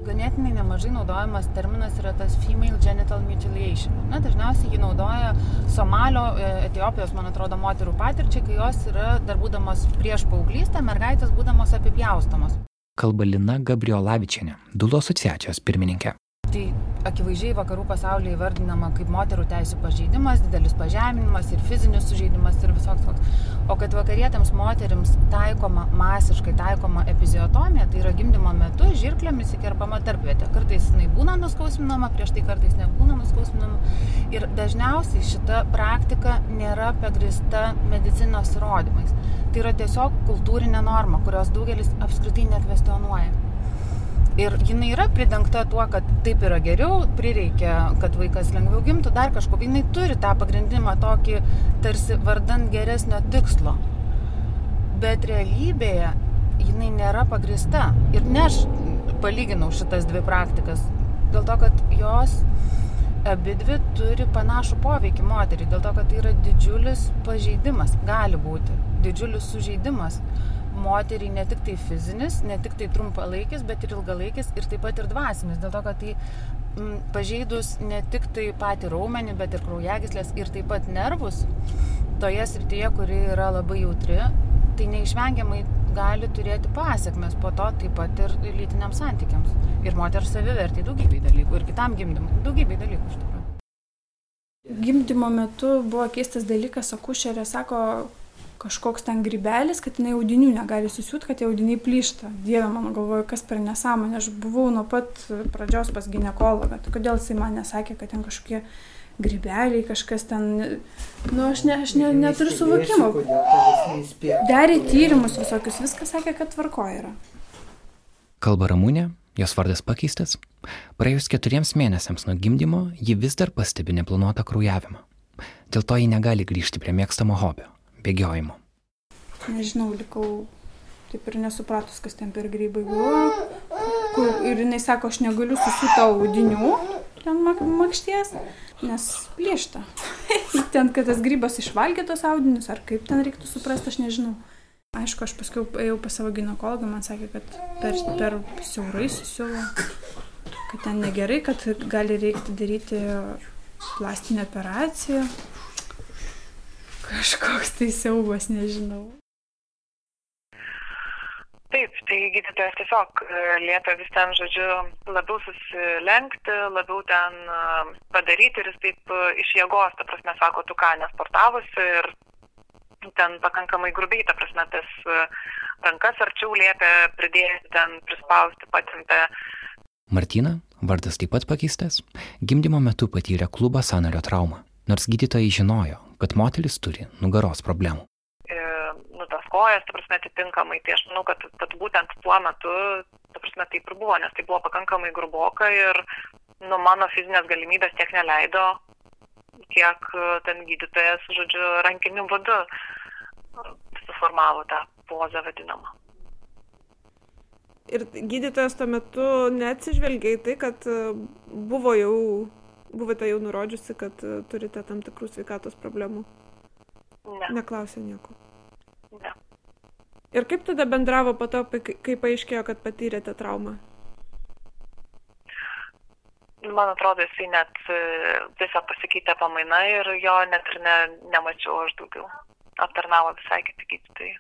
Ganėtinai nemažai naudojamas terminas yra tas female genital mutilation. Na, dažniausiai jį naudoja Somalio, e, Etijopijos, man atrodo, moterų patirčiai, kai jos yra dar būdamos prieš paauglystę, mergaitės būdamos apipjaustomos. Kalba Lina Gabriolavičianė, Dulo asociacijos pirmininkė. Tai akivaizdžiai vakarų pasaulyje įvardinama kaip moterų teisų pažeidimas, didelis pažeminimas ir fizinis sužeidimas ir visoks toks. O kad vakarietėms moteriams taikoma, masiškai taikoma epiziotomija, tai yra gimdymo metu žirklėmis įkerpama tarpvietė. Kartais jinai būna nuskausminama, prieš tai kartais nebūna nuskausminama. Ir dažniausiai šita praktika nėra pagrista medicinos įrodymais. Tai yra tiesiog kultūrinė norma, kurios daugelis apskritai nekvestionuoja. Ir jinai yra pridengta tuo, kad taip yra geriau, prireikia, kad vaikas lengviau gimtų, dar kažko. Jinai turi tą pagrindimą tokį tarsi vardant geresnio tikslo. Bet realybėje jinai nėra pagrista. Ir ne aš palyginau šitas dvi praktikas. Dėl to, kad jos abi dvi turi panašų poveikį moteriai. Dėl to, kad tai yra didžiulis pažeidimas. Gali būti. Didžiulis sužeidimas moteriai ne tik tai fizinis, ne tik tai trumpalaikis, bet ir ilgalaikis ir taip pat ir dvasinis. Dėl to, kad tai m, pažeidus ne tik tai patį raumenį, bet ir kraujagyslės ir taip pat nervus, toje srityje, kuri yra labai jautri, tai neišvengiamai gali turėti pasiekmes po to taip pat ir lytiniams santykiams. Ir moters savivertį daugybei dalykų, ir kitam gimdymui daugybei dalykų iš tikrųjų. Gimdymo metu buvo keistas dalykas, akušerė sako, kažkoks ten grybelis, kad jinai audinių negali susiūt, kad tie audiniai plyšta. Dieve, mano galvoju, kas per nesąmonę. Aš buvau nuo pat pradžios pas gynekologą. Tai kodėl jisai man nesakė, kad ten kažkokie grybeliai, kažkas ten... Nu, aš, ne, aš ne, neturiu suvokimo. Darė tyrimus visokius, viskas sakė, kad tvarko yra. Kalba Ramūnė, jos vardas pakeistas. Praėjus keturiems mėnesiams nuo gimdymo, ji vis dar pastebi neplanuotą kraujavimą. Dėl to ji negali grįžti prie mėgstamo hobio - bėgiojimo. Nežinau, likau taip ir nesupratus, kas ten per grybai buvo. Kur, ir jinai sako, aš negaliu susiūti audinių, ten mak makšties, nes plėšta. ten, kad tas grybas išvalgė tos audinius, ar kaip ten reiktų suprasti, aš nežinau. Aišku, aš paskui ėjau pas savo gynekologą, man sakė, kad per, per siaurai susiuvo, kad ten negerai, kad gali reikti daryti plastinę operaciją. Kažkoks tai siaubas, nežinau. Taip, tai gydytojas tiesiog e, liepia vis ten, žodžiu, labiau susilenkti, labiau ten e, padaryti ir jis taip e, iš jėgos, ta prasme, sako, tu ką, nesportavusi ir ten pakankamai grubiai, ta prasme, tas rankas arčiau liepia pridėti, ten prispausti, patempę. Martina, vardas taip pat pakeistas, gimdymo metu patyrė klubo sanario traumą, nors gydytojai žinojo, kad moteris turi nugaros problemų kojas, ta prasme, atitinkamai. Tai aš manau, kad, kad būtent tuo metu, ta prasme, taip ir buvo, nes tai buvo pakankamai gruboka ir, nu, mano fizinės galimybės tiek neleido, kiek ten gydytojas, žodžiu, rankiniu būdu suformavo tą pozą vadinamą. Ir gydytojas tuo metu neatsižvelgia į tai, kad buvo jau, buvote jau nurodžiusi, kad turite tam tikrų sveikatos problemų. Ne. Neklausė nieko. Ne. Ir kaip tada bendravo po to, kai paaiškėjo, kad patyrėte traumą? Man atrodo, jisai net tiesiog pasikeitė pamaina ir jo net ir ne, nemačiau aš daugiau. Aptarnavo visai kiti gydytojai.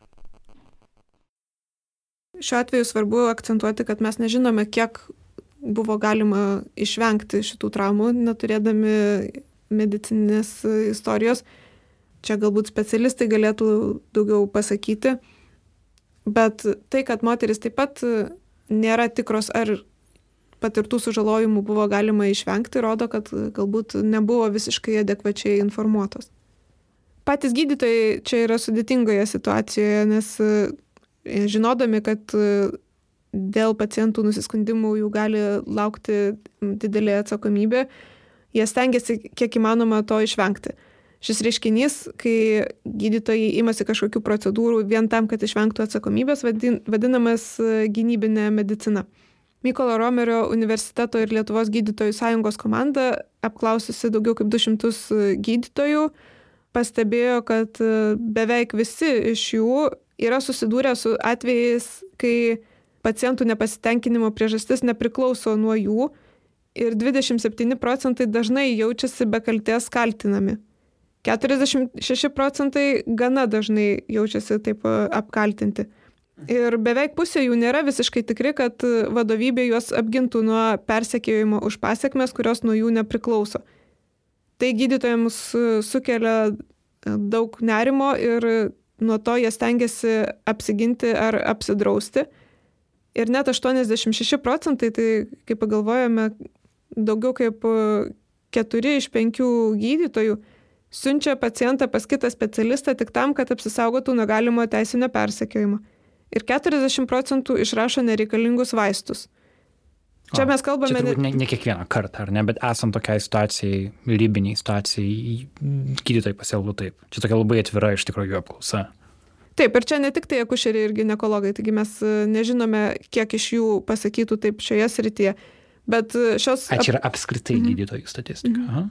Šiuo atveju svarbu akcentuoti, kad mes nežinome, kiek buvo galima išvengti šitų traumų, neturėdami medicinės istorijos. Čia galbūt specialistai galėtų daugiau pasakyti, bet tai, kad moteris taip pat nėra tikros, ar patirtų sužalojimų buvo galima išvengti, rodo, kad galbūt nebuvo visiškai adekvačiai informuotos. Patys gydytojai čia yra sudėtingoje situacijoje, nes žinodami, kad dėl pacientų nusiskundimų jų gali laukti didelė atsakomybė, jie stengiasi kiek įmanoma to išvengti šis reiškinys, kai gydytojai imasi kažkokių procedūrų vien tam, kad išvengtų atsakomybės, vadinamas e, gynybinė medicina. Mykolo Romerio universiteto ir Lietuvos gydytojų sąjungos komanda, apklaususi daugiau kaip 200 e, gydytojų, pastebėjo, kad e, beveik visi iš jų yra susidūrę su atvejais, kai pacientų nepasitenkinimo priežastis nepriklauso nuo jų ir 27 procentai dažnai jaučiasi be kalties kaltinami. 46 procentai gana dažnai jaučiasi taip e, apkaltinti. Ir beveik pusė jų nėra visiškai tikri, kad vadovybė juos apgintų nuo persekėjimo už pasiekmes, kurios nuo jų nepriklauso. Tai gydytojams sukelia e, daug nerimo ir nuo to jie stengiasi apsiginti ar apsidrausti. Ir net 86 procentai, tai kaip pagalvojame, daugiau kaip 4 iš 5 gydytojų siunčia pacientą pas kitą specialistą tik tam, kad apsisaugotų nuo galimo teisinio persekiojimo. Ir 40 procentų išrašo nereikalingus vaistus. Čia o, mes kalbame... Čia ne, ne kiekvieną kartą, ar ne, bet esant tokiai situacijai, rybiniai situacijai, gydytojai pasielgų taip. Čia tokia labai atvira iš tikrųjų apklausa. Taip, ir čia ne tik tai akušeriai ir gynekologai, taigi mes e, nežinome, kiek iš jų pasakytų taip šioje srityje. Bet e, šios... A, čia yra apskritai mhm. gydytojų statistika. Mhm. Aha.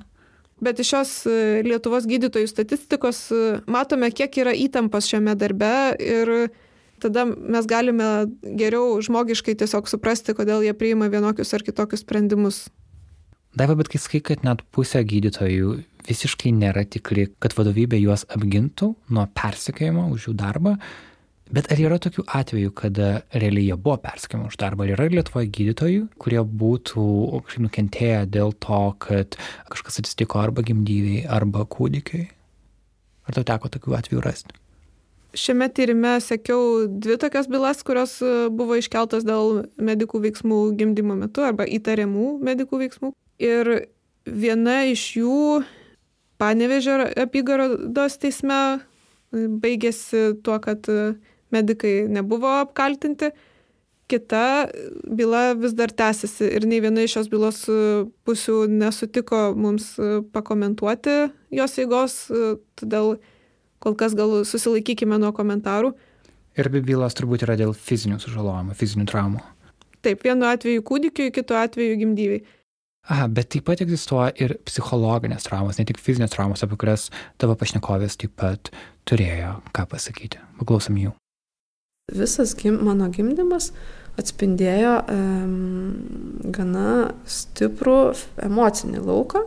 Bet iš šios e, Lietuvos gydytojų statistikos matome, kiek yra įtampos šiame darbe ir tada mes galime geriau žmogiškai tiesiog suprasti, kodėl jie priima vienokius ar kitokius sprendimus. Daiva, bet kai sakai, kad net pusė gydytojų visiškai nėra tikri, kad vadovybė juos apgintų nuo persikėjimo už jų darbą, Bet ar yra tokių atvejų, kada realiai jie buvo perskaičiami už darbą? Ar yra Lietuvoje gydytojų, kurie būtų nukentėję dėl to, kad kažkas atsitiko arba gimdyviai, arba kūdikiai? Ar tau teko tokių atvejų rasti? Šiame tyrime sekiau dvi tokias bylas, kurios e, buvo iškeltos dėl medikų veiksmų gimdymo metu arba įtariamų medikų veiksmų. Ir viena iš jų Panevežė apygardos teisme baigėsi tuo, kad medikai nebuvo apkaltinti. Kita byla vis dar tęsiasi ir nei viena iš šios bylos pusių nesutiko mums pakomentuoti jos eigos, todėl kol kas gal susilaikykime nuo komentarų. Ir abi bylos turbūt yra dėl fizinių sužalojimų, fizinių traumų. Taip, vienu atveju kūdikiui, kitu atveju gimdyviai. Aha, bet taip pat egzistuoja ir psichologinės traumos, ne tik fizinės traumos, apie kurias tavo pašnekovės taip pat turėjo ką pasakyti. Paklausom jų. Visas gim, mano gimdymas atspindėjo um, gana stiprų emocinį lauką,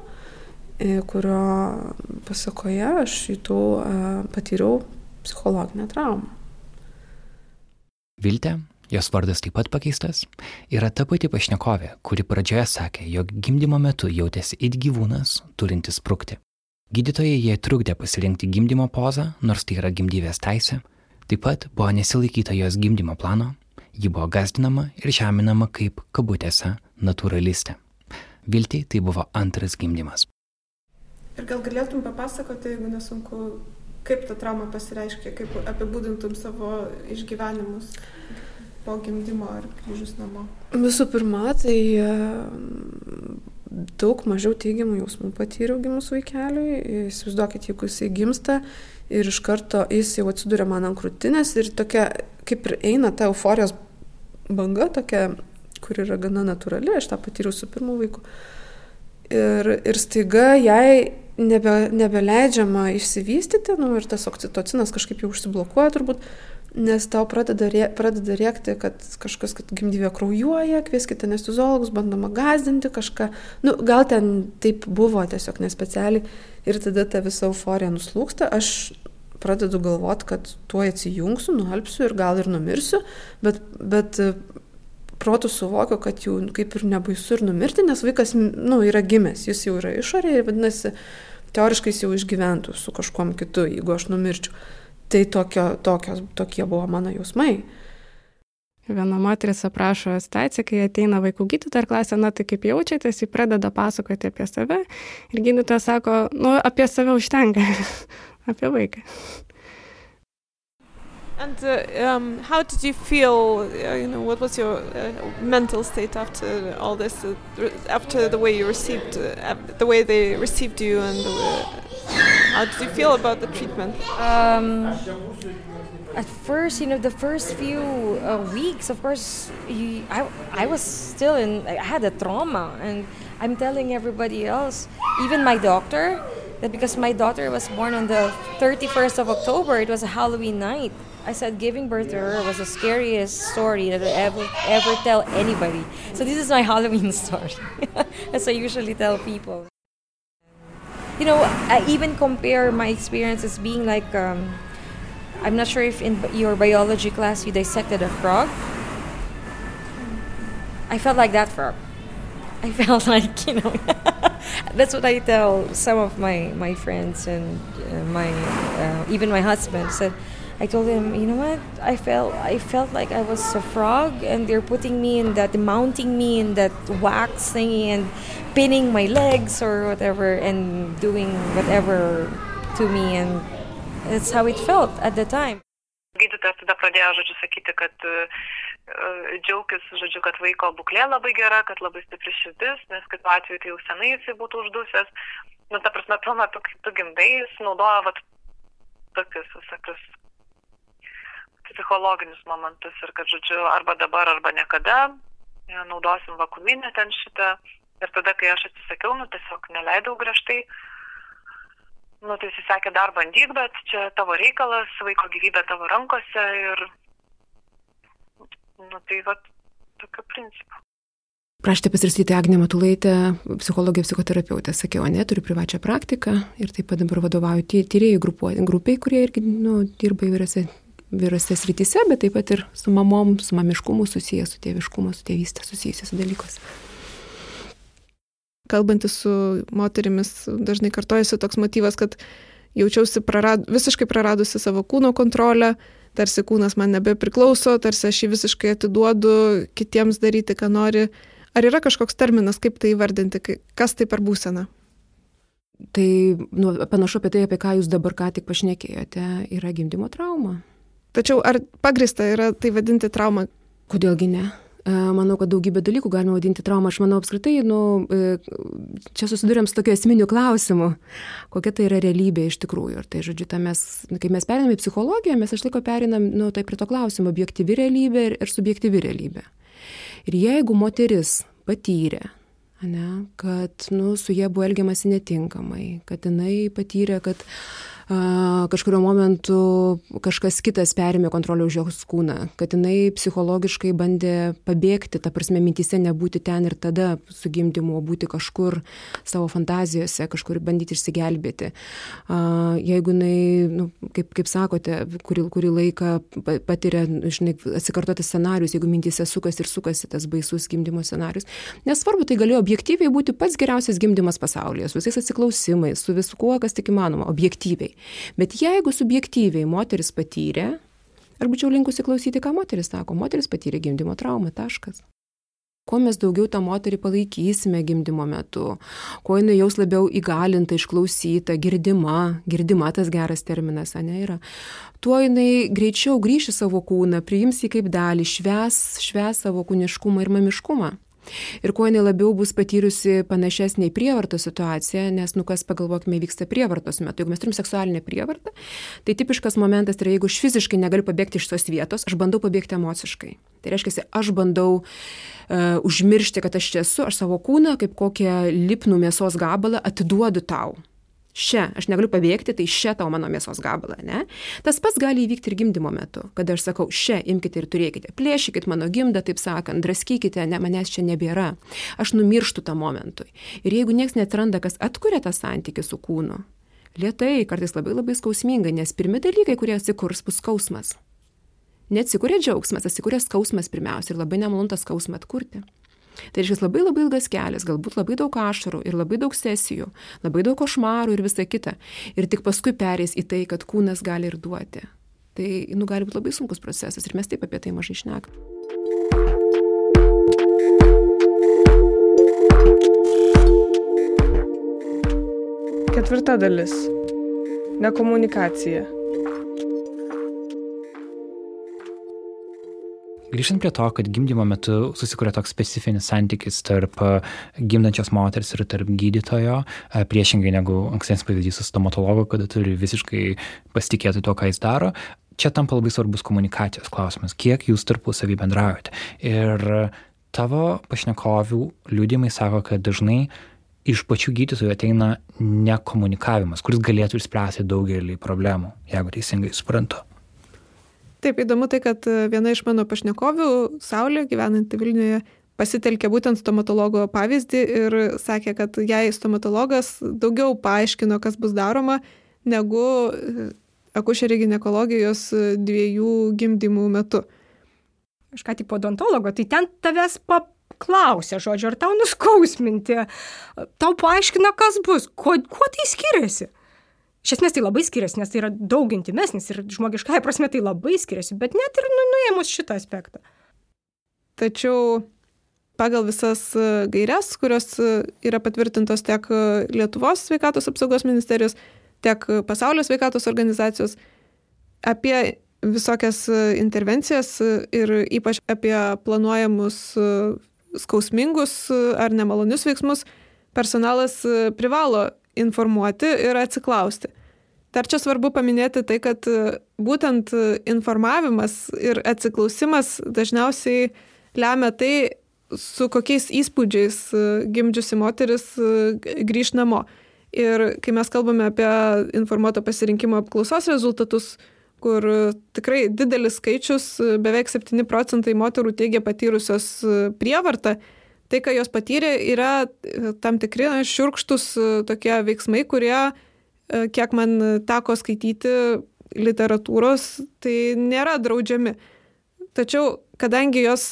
e, kurio pasakoje aš jutau, uh, patyriau psichologinę traumą. Viltė, jos vardas taip pat pakeistas, yra ta pati pašnekovė, kuri pradžioje sakė, jog gimdymo metu jautėsi it gyvūnas, turintis sprukti. Gydytojai jai trukdė pasirinkti gimdymo pozą, nors tai yra gimdyvės teisė, Taip pat buvo nesilaikyta jos gimdymo plano, ji buvo gazdinama ir žeminama kaip, kabutėse, natūralistė. Vilti tai buvo antras gimdymas. Ir gal galėtum papasakoti, jeigu nesunku, kaip ta trauma pasireiškia, kaip apibūdintum savo išgyvenimus po gimdymo ar grįžus namo? Visų pirma, tai daug mažiau teigiamų jausmų patyriau gimus vaikeliui. Įsivaizduokit, jeigu jisai gimsta ir iš karto jis jau atsiduria man ant krūtinės ir tokia, kaip ir eina ta euforijos banga, tokia, kur yra gana natūrali, aš tą patyriau su pirmu vaiku. Ir, ir staiga jai nebe, nebeleidžiama išsivystyti, nu, ir tas oksitocinas kažkaip jau užsiblokuoja turbūt, nes tau pradeda, rė, pradeda rėkti, kad kažkas, kad gimdyvė kraujuoja, kvieskite anestezologus, bandoma gazdinti kažką. Nu, gal ten taip buvo tiesiog nespecialiai ir tada ta visa euforija nuslūksta. Aš pradedu galvoti, kad tuo atsijungsiu, nualpsiu ir gal ir numirsiu, bet, bet protų suvokiu, kad jau kaip ir nebaisu ir numirti, nes vaikas nu, yra gimęs, jis jau yra išorėje ir vadinasi, teoriškai jis jau išgyventų su kažkuom kitu, jeigu aš numirčiau. Tai tokio, tokios, tokie buvo mano jausmai. Viena moteris aprašo situaciją, kai ateina vaikų gydytoja ir klausia, na tai kaip jaučiatės, jį pradeda pasakoti apie save ir gydytoja sako, nu apie save užtenka, apie vaiką. And uh, um, how did you feel? Uh, you know, what was your uh, mental state after all this? Uh, after the way you received, uh, the way they received you, and the, how did you feel about the treatment? Um, at first, you know, the first few uh, weeks, of course, you, I, I was still in, I had a trauma, and I'm telling everybody else, even my doctor, that because my daughter was born on the 31st of October, it was a Halloween night. I said giving birth to her was the scariest story that I ever ever tell anybody. So this is my Halloween story, as I usually tell people. You know, I even compare my experience as being like, um, I'm not sure if in your biology class you dissected a frog. I felt like that frog. I felt like you know. that's what I tell some of my my friends and uh, my uh, even my husband said. I told him, you know what? I felt I felt like I was a frog, and they're putting me in that, mounting me in that wax thingy, and pinning my legs or whatever, and doing whatever to me, and that's how it felt at the time. Gydytojas tada pradėjo, žodžiu, sakyti, kad džiaugtis, žodžiu, kad vaiko būklė labai gera, kad labai stipri širdis, nes kitu atveju tai jau senai jisai būtų uždusęs. Nu, ta prasme, tuo metu, kai tu gimdai, jis naudoja vat, tokius visokius psichologinius momentus ir kad, žodžiu, arba dabar, arba niekada ja, naudosim vakuminę ten šitą. Ir tada, kai aš atsisakiau, nu tiesiog neleidau griežtai, nu tai jis sakė, dar bandyk, bet čia tavo reikalas, vaiko gyvybė tavo rankose ir, nu tai va, tokiu principu. Prašyti pasirstyti Agnę Matulaitę, psichologija, psichoterapeutė. Sakiau, ne, turiu privačią praktiką ir taip pat dabar vadovauju tyrėjų grupiai, kurie irgi nu, dirba įvairiose vyrose srityse, bet taip pat ir su mamom, su mamiškumu susijęs, su tėviškumu, su tėvystė susijusiais dalykus. Kalbantis su moterimis, dažnai kartojasi toks motyvas, kad jaučiausi prarad, visiškai praradusi savo kūno kontrolę, tarsi kūnas man nebepriklauso, tarsi aš jį visiškai atiduodu kitiems daryti, ką nori. Ar yra kažkoks terminas, kaip tai įvardinti, kas tai per būseną? Tai nu, panašu apie tai, apie ką jūs dabar ką tik pašnekėjote, yra gimdymo trauma. Tačiau ar pagrista yra tai vadinti trauma? Kodėlgi ne? E, manau, kad daugybę dalykų galima vadinti traumą. Aš manau, apskritai, nu, e, čia susidurėm su tokiu esminiu klausimu, kokia tai yra realybė iš tikrųjų. Ir tai, žodžiu, ta mes, kai mes perinam į psichologiją, mes iš laiko perinam nu, tai prie to klausimo - objektyvi realybė ir, ir subjektyvi realybė. Ir jeigu moteris patyrė, ne, kad nu, su jie buvo elgiamasi netinkamai, kad jinai patyrė, kad uh, kažkurio momentu kažkas kitas perėmė kontrolę už jos kūną, kad jinai psichologiškai bandė pabėgti, ta prasme, mintise nebūti ten ir tada su gimdymu, o būti kažkur savo fantazijose, kažkur bandyti išsigelbėti. Jeigu jinai, nu, kaip, kaip sakote, kurį, kurį laiką patiria, žinai, atsikartoti scenarius, jeigu mintise sukasi ir sukasi tas baisus gimdymo scenarius, nesvarbu, tai galėjo objektyviai būti pats geriausias gimdymas pasaulyje, su visais atsiklausimais, su viskuo, kas tik įmanoma, objektyviai. Bet jeigu subjektyviai moteris patyrė, ar būčiau linkusi klausyti, ką moteris sako, moteris patyrė gimdymo traumą, taškas. kuo mes daugiau tą moterį palaikysime gimdymo metu, kuo jinai jaus labiau įgalinta, išklausyta, girdima, girdima tas geras terminas, ne yra, tuo jinai greičiau grįš į savo kūną, priims jį kaip dalį, šves, šves savo kūniškumą ir mamiškumą. Ir kuo jinai labiau bus patyrusi panašesnė į prievarto situaciją, nes, nu kas pagalvokime, vyksta prievartos metu. Jeigu mes turim seksualinę prievartą, tai tipiškas momentas yra, jeigu aš fiziškai negaliu pabėgti iš tos vietos, aš bandau pabėgti emociškai. Tai reiškia, aš bandau uh, užmiršti, kad aš čia esu, aš savo kūną kaip kokią lipnų mėsos gabalą atiduodu tau. Šia, aš negaliu pabėgti, tai šia tau mano mėsos gabalą, ne? Tas pats gali įvykti ir gimdymo metu, kada aš sakau, šia, imkite ir turėkite, plėšykite mano gimdą, taip sakant, draskykite, ne, manęs čia nebėra. Aš numirštu tam momentui. Ir jeigu niekas netranda, kas atkuria tą santykių su kūnu, lietai, kartais labai labai skausmingai, nes pirmi dalykai, kurie atsikurs, bus skausmas. Neatsikūrė džiaugsmas, atsikūrė skausmas pirmiausia ir labai nemalontas skausmą atkurti. Tai reiškia labai labai ilgas kelias, galbūt labai daug ašarų ir labai daug sesijų, labai daug košmarų ir visa kita. Ir tik paskui perės į tai, kad kūnas gali ir duoti. Tai, nu, gali būti labai sunkus procesas ir mes taip apie tai mažai šnekam. Ketvirta dalis. Nekomunikacija. Grįžtant prie to, kad gimdymo metu susikuria toks specifinis santykis tarp e, gimdančios moters ir tarp gydytojo, e, priešingai negu ankstesnis pavyzdys su stomatologu, kada turi visiškai pasitikėti to, ką jis daro. Čia tampa labai svarbus komunikacijos klausimas, kiek jūs tarpusavį bendraujate. Ir tavo pašnekovių liūdimai sako, kad dažnai iš pačių gydytojų ateina nekomunikavimas, kuris galėtų išspręsti daugelį problemų, jeigu teisingai suprantu. Taip, įdomu tai, kad e, viena iš mano pašnekovių, Saulė, gyvenanti Vilniuje, pasitelkė būtent stomatologo pavyzdį ir sakė, kad jai stomatologas daugiau paaiškino, kas bus daroma, negu e, akušerė gynekologijos e, dviejų gimdymų metu. Aš ką tik podontologo, tai ten tavęs paklausė, žodžiu, ar tau nuskausminti, tau paaiškina, kas bus, kuo, kuo tai skiriasi. Iš esmės tai labai skiriasi, nes tai yra daug intimesnis ir žmogiškai prasme tai labai skiriasi, bet net ir nu, nuėmus šitą aspektą. Tačiau pagal visas e, gairias, kurios e, yra patvirtintos tiek e, Lietuvos sveikatos apsaugos ministerijos, tiek pasaulio sveikatos organizacijos, apie visokias intervencijas ir ypač apie planuojamus skausmingus ar nemalonius veiksmus, personalas privalo informuoti ir atsiklausti. Dar čia svarbu paminėti tai, kad e, būtent e, informavimas ir atsiklausimas dažniausiai lemia tai, su kokiais įspūdžiais e, gimdžiusi moteris grįž namo. Ir kai mes kalbame apie informuoto pasirinkimo apklausos rezultatus, kur tikrai didelis skaičius, beveik 7 procentai moterų teigia patyrusios prievartą, tai, ką jos patyrė, yra e, tam tikri na, šiurkštus e, tokie veiksmai, kurie, e, kiek man teko skaityti literatūros, tai nėra draudžiami. Tačiau, kadangi jos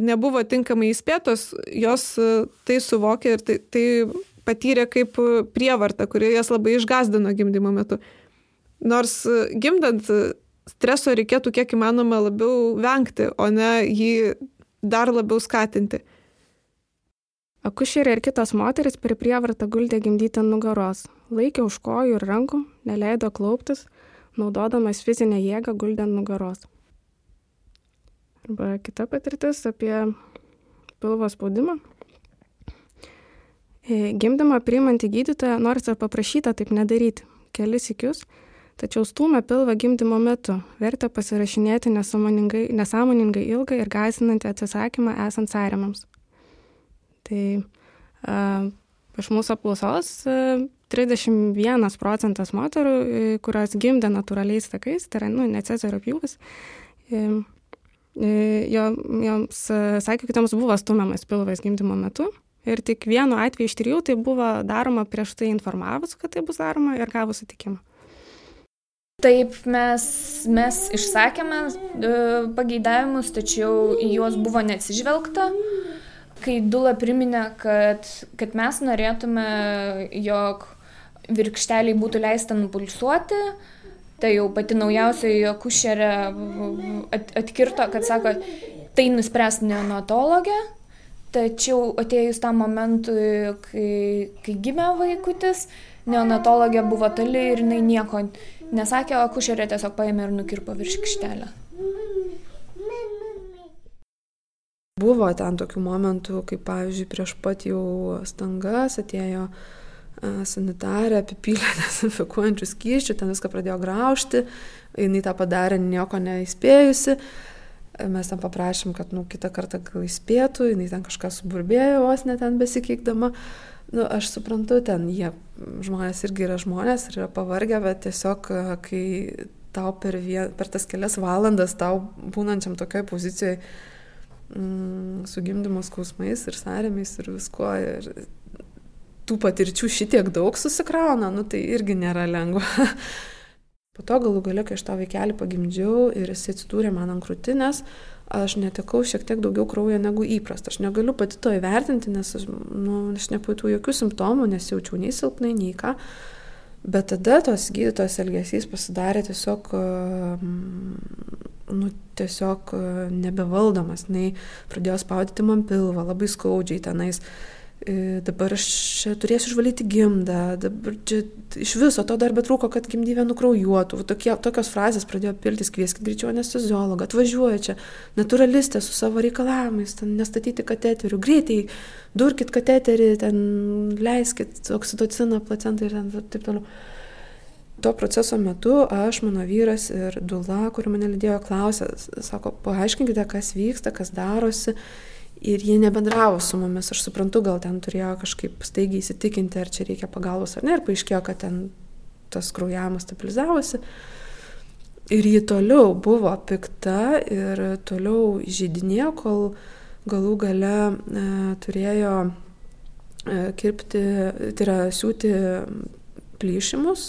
nebuvo tinkamai įspėtos, jos tai suvokė ir tai, tai patyrė kaip prievartą, kuri jas labai išgazdino gimdymo metu. Nors gimdant streso reikėtų kiek įmanoma labiau vengti, o ne jį dar labiau skatinti. Akušerė ir kitos moteris per prievartą guldė gimdyti ant nugaros, laikė už kojų ir rankų, neleido klauptis, naudodamas fizinę jėgą guldė ant nugaros. Arba kita patirtis apie pilvo spaudimą. E, gimdymą priimantį gydytoją nors ir paprašyta taip nedaryti kelis įkius, tačiau stūmė pilvą gimdymo metu, vertė pasirašinėti nesąmoningai ilgą ir gazinantį atsisakymą esant sąrėmams. Tai a, iš mūsų apklausos 31 procentas moterų, kurios gimdė natūraliais takais, tai yra, nu, ne cezario pjūvis, jo, joms sakė, kad joms buvo stumiamas pilvas gimdymo metu. Ir tik vienu atveju iš trijų tai buvo daroma prieš tai informavus, kad tai bus daroma ir gavus sutikimą. Taip, mes, mes išsakėme pageidavimus, tačiau į juos buvo neatsižvelgta. Kai Dula priminė, kad, kad mes norėtume, jog virkšteliai būtų leista nupulsuoti, tai jau pati naujausioji akušerė at, atkirto, kad sako, tai nuspręs neonatologė, Tačiau atėjus tam momentui, kai, kai gimė vaikutis, neonatologė buvo tali ir jinai nieko nesakė, o akušerė tiesiog paėmė ir nukirpo virš kštelę. Buvo ten tokių momentų, kaip pavyzdžiui, prieš pat jau stangas atėjo sanitarė, apipylė dezinfekuojančių skyščių, ten viską pradėjo graužti, jinai tą padarė nieko neįspėjusi. Mes ten paprašym, kad nu, kitą kartą gal įspėtų, jinai ten kažką suburbėjo, vos net ten besikeikdama. Nu, aš suprantu, ten jie, žmonės irgi yra žmonės ir yra pavargę, bet tiesiog, kai tau per, vien, per tas kelias valandas, tau būnančiam tokioj pozicijoje, mm, su gimdymo skausmais ir sąrėmiais ir viskuo, ir tų patirčių šitiek daug susikrauna, nu, tai irgi nėra lengva. Po to galų gale, kai aš tą vaikelį pagimdžiau ir jis atsidūrė man ant krūtinės, aš netekau šiek tiek daugiau kraujo negu įprasta. Aš negaliu pati to įvertinti, nes aš, nu, aš nepajutau jokių simptomų, nesijaučiau nei silpnai, nei ką. Bet tada tos gydytojos elgesys pasidarė tiesiog, nu, tiesiog nebevaldomas. Jis pradėjo spaudyti man pilvą labai skaudžiai tenais. E, dabar aš turėsiu išvalyti gimdą, dabar čia iš viso to dar betrūko, kad gimdyvė nukraujuotų. Tokie, tokios frazės pradėjo piltis, kvieskit greičiau anesteziologą, atvažiuoja čia, naturalistė su savo reikalavimais, ten nestatyti kateterių, greitai durkit kateterį, ten leiskit oksitociną, placentą ir ten taip toliau. To proceso metu aš, mano vyras ir Dula, kuri mane lydėjo, klausė, sako, paaiškinkite, kas vyksta, kas darosi ir jie nebendravo su mumis. Aš suprantu, gal ten turėjo kažkaip staigiai įsitikinti, ar čia reikia pagalbos ar ne, ir paaiškėjo, kad ten tas kraujavimas stabilizavosi. Ir ji toliau buvo pikta ir toliau žydinėjo, kol galų gale e, turėjo e, kirpti, tai yra siūti plyšimus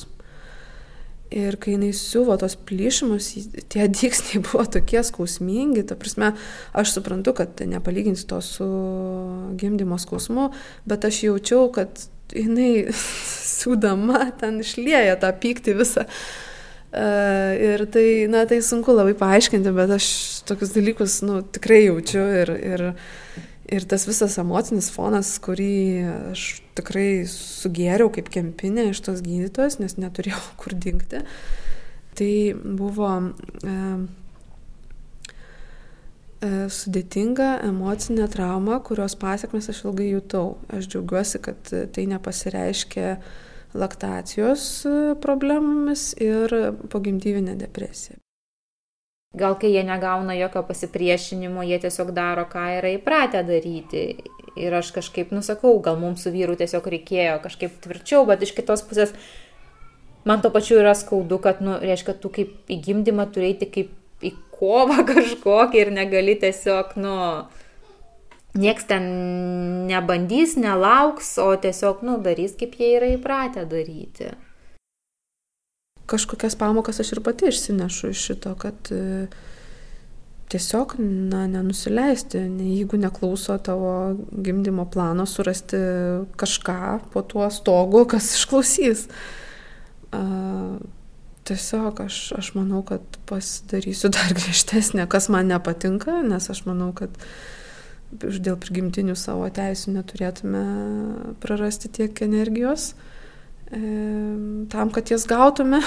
Ir kai jinai siuvo tos plyšimus, tie dyksniai buvo tokie skausmingi, ta prasme, aš suprantu, kad nepalyginsiu to su gimdymo skausmu, bet aš jaučiau, kad jinai siūdama ten išlieja tą pyktį visą. Uh, ir tai, na, tai sunku labai paaiškinti, bet aš tokius dalykus, nu, tikrai jaučiu ir, ir, Ir tas visas emocinis fonas, kurį aš tikrai sugėriau kaip kempinė iš tos gydytojos, nes neturėjau kur dingti, tai buvo e, e, sudėtinga emocinė trauma, kurios pasiekmes aš ilgai jutau. Aš džiaugiuosi, kad tai nepasireiškia laktacijos problemomis ir pogimdyvinė depresija. Gal kai jie negauna jokio pasipriešinimo, jie tiesiog daro, ką yra įpratę daryti. Ir aš kažkaip nusakau, gal mums su vyru tiesiog reikėjo kažkaip tvirčiau, bet iš kitos pusės man to pačiu yra skaudu, kad, nu, reiškia, tu kaip į gimdymą turėti kaip į kovą kažkokį ir negali tiesiog, nu, nieks ten nebandys, nelauks, o tiesiog, nu, darys, kaip jie yra įpratę daryti kažkokias pamokas aš ir pati išsinešu iš šito, kad e, tiesiog, na, nenusileisti, jeigu neklauso tavo gimdymo plano, surasti kažką po tuo stogu, kas išklausys. Tiesiog aš, aš manau, kad pasidarysiu dar griežtesnė, kas man nepatinka, nes aš manau, kad dėl prigimtinių savo teisų neturėtume prarasti tiek energijos tam, kad jas gautume.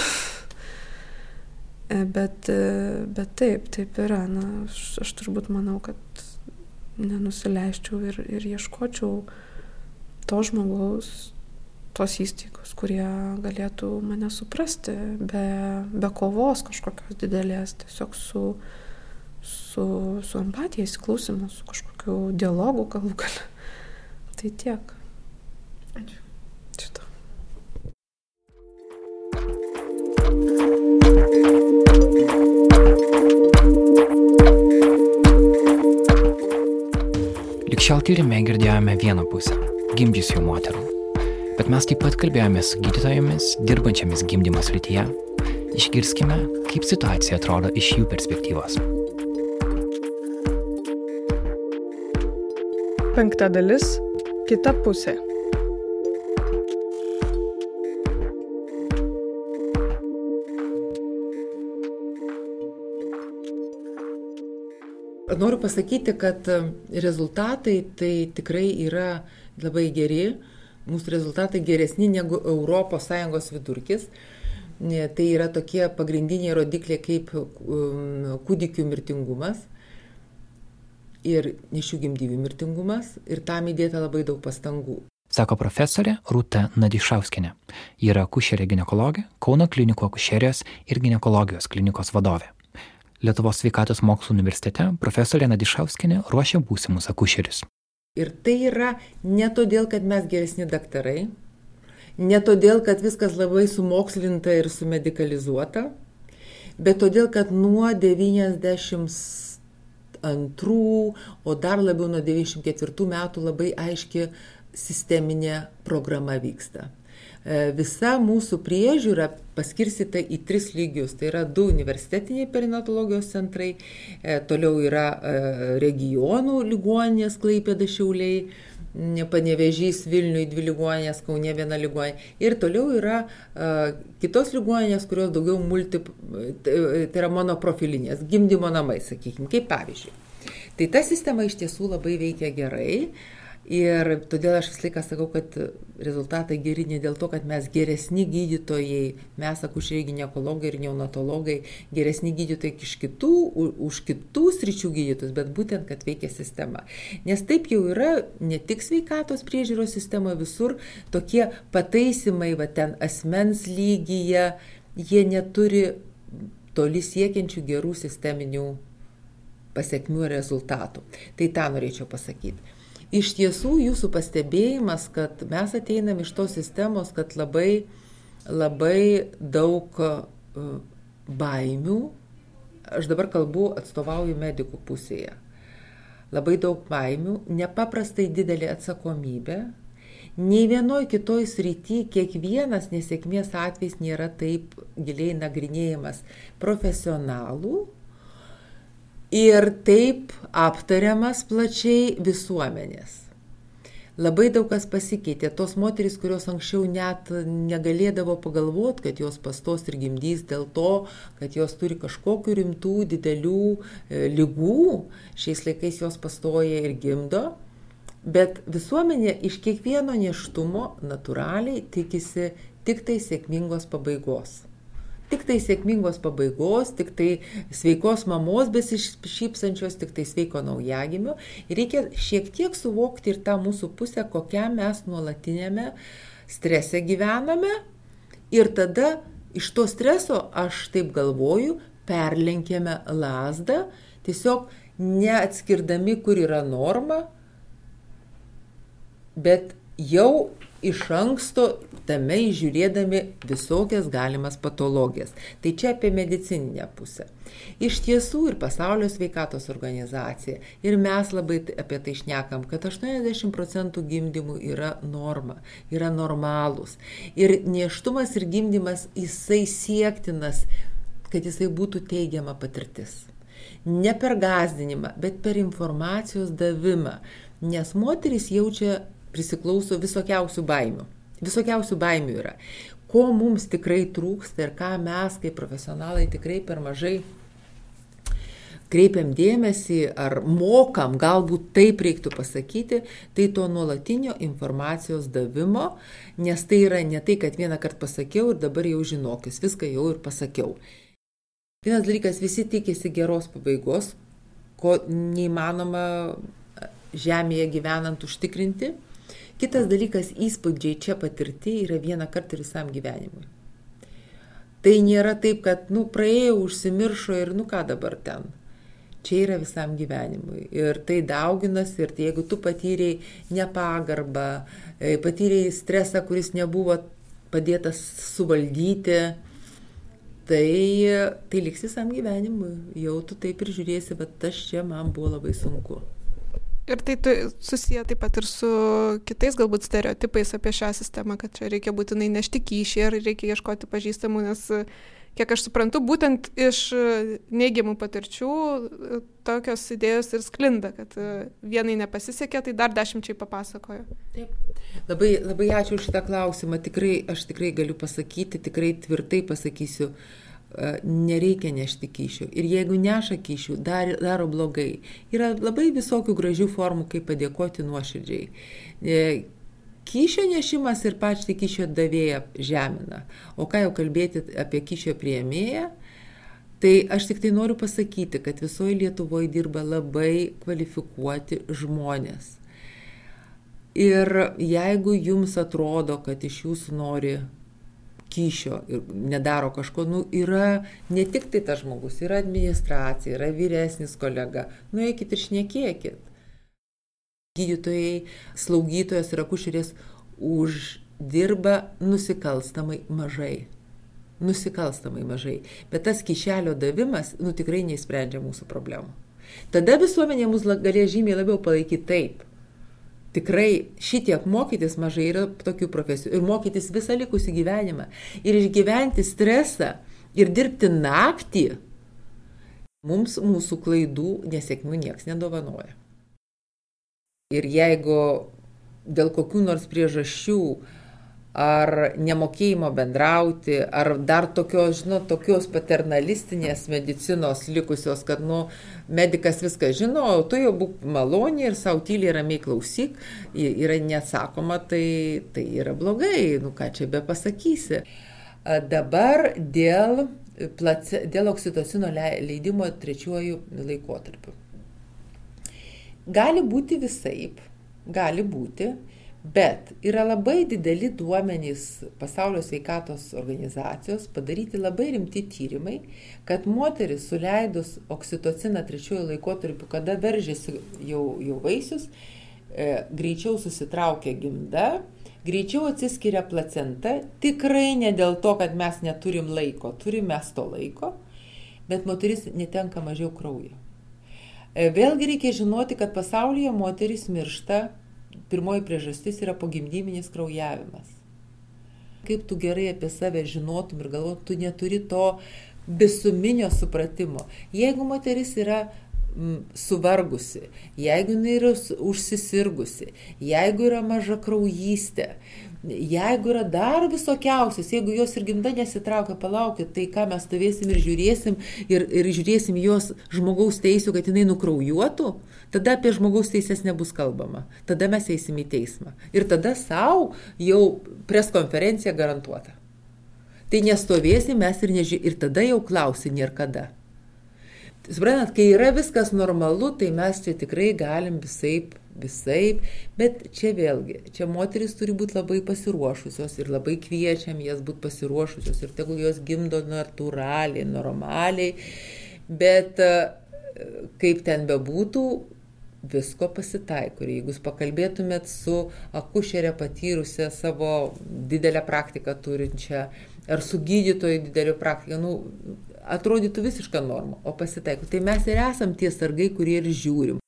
E, bet, e, bet taip, taip yra. Na, aš, aš turbūt manau, kad nenusileiščiau ir, ir ieškočiau to žmogaus, tos įstaigos, kurie galėtų mane suprasti be, be kovos kažkokios didelės, tiesiog su, su, su empatija, įsiklausimu, su kažkokiu dialogu galų gale. Tai tiek. Ačiū. Šitą. Likščiau tyrime girdėjome vieną pusę - gimdžiusių moterų. Bet mes taip pat kalbėjome su gydytojomis, dirbančiamis gimdymo srityje. Išgirskime, kaip situacija atrodo iš jų perspektyvos. Penkta dalis - kita pusė. Noriu pasakyti, kad rezultatai tai tikrai yra labai geri, mūsų rezultatai geresni negu ES vidurkis. Tai yra tokie pagrindiniai rodikliai kaip um, kūdikių mirtingumas ir nešių gimdyvių mirtingumas ir tam įdėta labai daug pastangų. Sako profesorė Rūta Nadišauskinė. Ji yra akušerė gynekologė, Kauno klinikų akušerijos ir gynekologijos klinikos vadovė. Lietuvos sveikatos mokslų universitete profesorė Nadišauskinė ruošia būsimus akušerius. Ir tai yra ne todėl, kad mes geresni daktarai, ne todėl, kad viskas labai sumokslinta ir sumedikalizuota, bet todėl, kad nuo 92, o dar labiau nuo 94 metų labai aiški sisteminė programa vyksta. E, visa mūsų priežiūra paskirstyta į tris lygius. Tai yra du universitetiniai perinatologijos centrai, e, toliau yra e, regionų ligoninės Klaipėda Šiauliai, Panevežys Vilniui dvi ligoninės, Kaune viena ligoninė. Ir toliau yra uh, kitos ligoninės, kurios daugiau multi, tai yra monoprofilinės, gimdymo namai, sakykime, kaip pavyzdžiui. Tai ta sistema iš tiesų labai veikia gerai. Uh, Ir todėl aš visą laiką sakau, kad rezultatai geri ne dėl to, kad mes geresni gydytojai, mes akušeriai gynekologai ir neonatologai, geresni gydytojai iš kitų, už kitų sričių gydytojus, bet būtent, kad veikia sistema. Nes taip jau yra ne tik sveikatos priežiūros sistema, visur tokie pataisimai, va ten asmens lygyje, jie neturi toli siekiančių gerų sisteminių pasiekmių ir rezultatų. Tai tą norėčiau pasakyti. Iš tiesų jūsų pastebėjimas, kad mes ateinam iš tos sistemos, kad labai, labai daug e, baimių, aš dabar kalbu atstovauju medikų pusėje, labai daug baimių, nepaprastai didelė atsakomybė, Nei vienoj kitoj srity kiekvienas nesėkmės atvejs nėra taip giliai nagrinėjimas profesionalų, ir taip aptariamas plačiai visuomenės. Labai daug kas pasikeitė. Tos moterys, kurios anksčiau net negalėdavo pagalvoti, kad jos pastos ir gimdys dėl to, kad jos turi kažkokių rimtų, didelių e, lygų, šiais laikais jos pastoja ir gimdo. Bet visuomenė iš kiekvieno neštumo natūraliai tikisi tik tai sėkmingos pabaigos tik tai sėkmingos pabaigos, tik tai sveikos mamos besišypsančios, tik tai sveiko naujagimio. Ir reikia šiek tiek suvokti ir tą mūsų pusę, kokią mes nuolatinėme strese gyvename. Ir tada iš to streso, aš taip galvoju, perlenkėme lasdą, tiesiog neatskirdami, kur yra norma, bet jau iš anksto tame įžiūrėdami visokias galimas patologijas. Tai čia apie medicininę pusę. Iš tiesų ir pasaulio sveikatos organizacija, ir mes labai apie tai šnekam, kad 80 procentų gimdymų yra norma, yra normalūs. Ir neštumas ir gimdymas jisai siektinas, kad jisai būtų teigiama patirtis. Ne per gazdinimą, bet per informacijos davimą. Nes moteris jaučia prisiklauso visokiausių baimių. Visokiausių baimių yra. Ko mums tikrai trūksta ir ką mes kaip profesionalai tikrai per mažai kreipiam dėmesį ar mokam, galbūt taip reiktų pasakyti, tai to nuolatinio informacijos davimo, nes tai yra ne tai, kad vieną kartą pasakiau ir dabar jau žinokis, viską jau ir pasakiau. Vienas dalykas, visi tikisi geros pabaigos, ko neįmanoma žemėje gyvenant užtikrinti. Kitas dalykas, įspūdžiai čia patirti yra vieną kartą visam gyvenimui. Tai nėra taip, kad, nu, praėjo, užsimiršo ir, nu, ką dabar ten. Čia yra visam gyvenimui. Ir tai dauginasi, ir tai, jeigu tu patyrėjai nepagarbą, e, patyrėjai stresą, kuris nebuvo padėtas suvaldyti, tai, tai liks visam gyvenimui. Jau tu taip ir žiūrėsi, bet tas čia man buvo labai sunku. Ir tai susiję taip pat ir su kitais galbūt stereotipais apie šią sistemą, kad čia reikia būtinai nešti kyšį ir reikia ieškoti pažįstamų, nes, kiek aš suprantu, būtent iš neigiamų patirčių tokios idėjos ir sklinda, kad vienai nepasisekė, tai dar dešimčiai papasakojo. Taip. Labai, labai ačiū už šitą klausimą. Tikrai, aš tikrai galiu pasakyti, tikrai tvirtai pasakysiu. Nereikia nešti kyšių. Ir jeigu neša kyšių, dar, daro blogai. Yra labai visokių gražių formų, kaip padėkoti nuoširdžiai. E, kyšio nešimas ir pačiai kyšio davėja žemina. O ką jau kalbėti apie kyšio prieimėją, tai aš tik tai noriu pasakyti, kad visoje Lietuvoje dirba labai kvalifikuoti žmonės. Ir jeigu jums atrodo, kad iš jūsų nori kyšio ir nedaro kažko, nu, yra ne tik tai tas žmogus, yra administracija, yra vyresnis kolega, nueikit ir šnekėkit. Gydytojai, slaugytojas ir akušerės uždirba nusikalstamai mažai. Nusikalstamai mažai. Bet tas kišelio davimas, nu, tikrai neįsprendžia mūsų problemų. Tada visuomenė mus galės žymiai labiau palaikyti taip tikrai šitiek mokytis mažai yra tokių profesijų ir mokytis visą likusį gyvenimą ir išgyventi stresą ir dirbti naktį, mums mūsų klaidų nesėkmių nieks nedovanoja. Ir jeigu dėl kokių nors priežasčių ar nemokėjimo bendrauti, ar dar tokios, žinot, tokios paternalistinės medicinos likusios, kad, nu, medikas viską žino, o tu jau būk maloniai ir savo tyliai ramiai klausyk, yra neatsakoma, tai, tai yra blogai, nu ką čia be pasakysi. Dabar dėl, place, dėl oksitocino leidimo trečiuoju laikotarpiu. Gali būti visaip, gali būti, Bet yra labai dideli duomenys pasaulio sveikatos organizacijos padaryti labai rimti tyrimai, kad moteris suleidus oksitociną trečiųjų laikotarpiu, kada veržėsi jau, jau vaisius, e, greičiau susitraukia gimda, greičiau atsiskiria placenta, tikrai ne dėl to, kad mes neturim laiko, turim mes to laiko, bet moteris netenka mažiau kraujo. E, vėlgi reikia žinoti, kad pasaulyje moteris miršta pirmoji priežastis yra pogimdyminis kraujavimas. Kaip tu gerai apie save žinotum ir galvotum, tu neturi to visuminio supratimo. Jeigu moteris yra suvargusi, jeigu jinai yra užsisirgusi, jeigu yra maža kraujystė, Jeigu yra dar visokiausias, jeigu jos ir gimda nesitraukia, palaukit, tai ką mes stovėsim ir žiūrėsim ir, ir žiūrėsim jos žmogaus teisų, kad jinai nukraujuotų, tada apie žmogaus teisės nebus kalbama. Tada mes eisim į teismą. Ir tada savo jau preskonferencija garantuota. Tai nestovėsim mes ir nežiūrėsim. Ir tada jau klausim, ir kada. Suprantat, kai yra viskas normalu, tai mes čia tikrai galim visai visaip, bet čia vėlgi, čia moteris turi būti labai pasiruošusios ir labai kviečiam jas būti pasiruošusios ir tegul jos gimdo natūraliai, normaliai, bet e, kaip ten bebūtų, visko pasitaiko. Ir jeigu jūs pakalbėtumėt su akušerė patyrusią savo didelę praktiką turinčią, ar su gydytoju dideliu praktiką, nu, atrodytų visiška norma, o pasitaiko. Tai mes ir esam tie sargai, kurie ir žiūrim.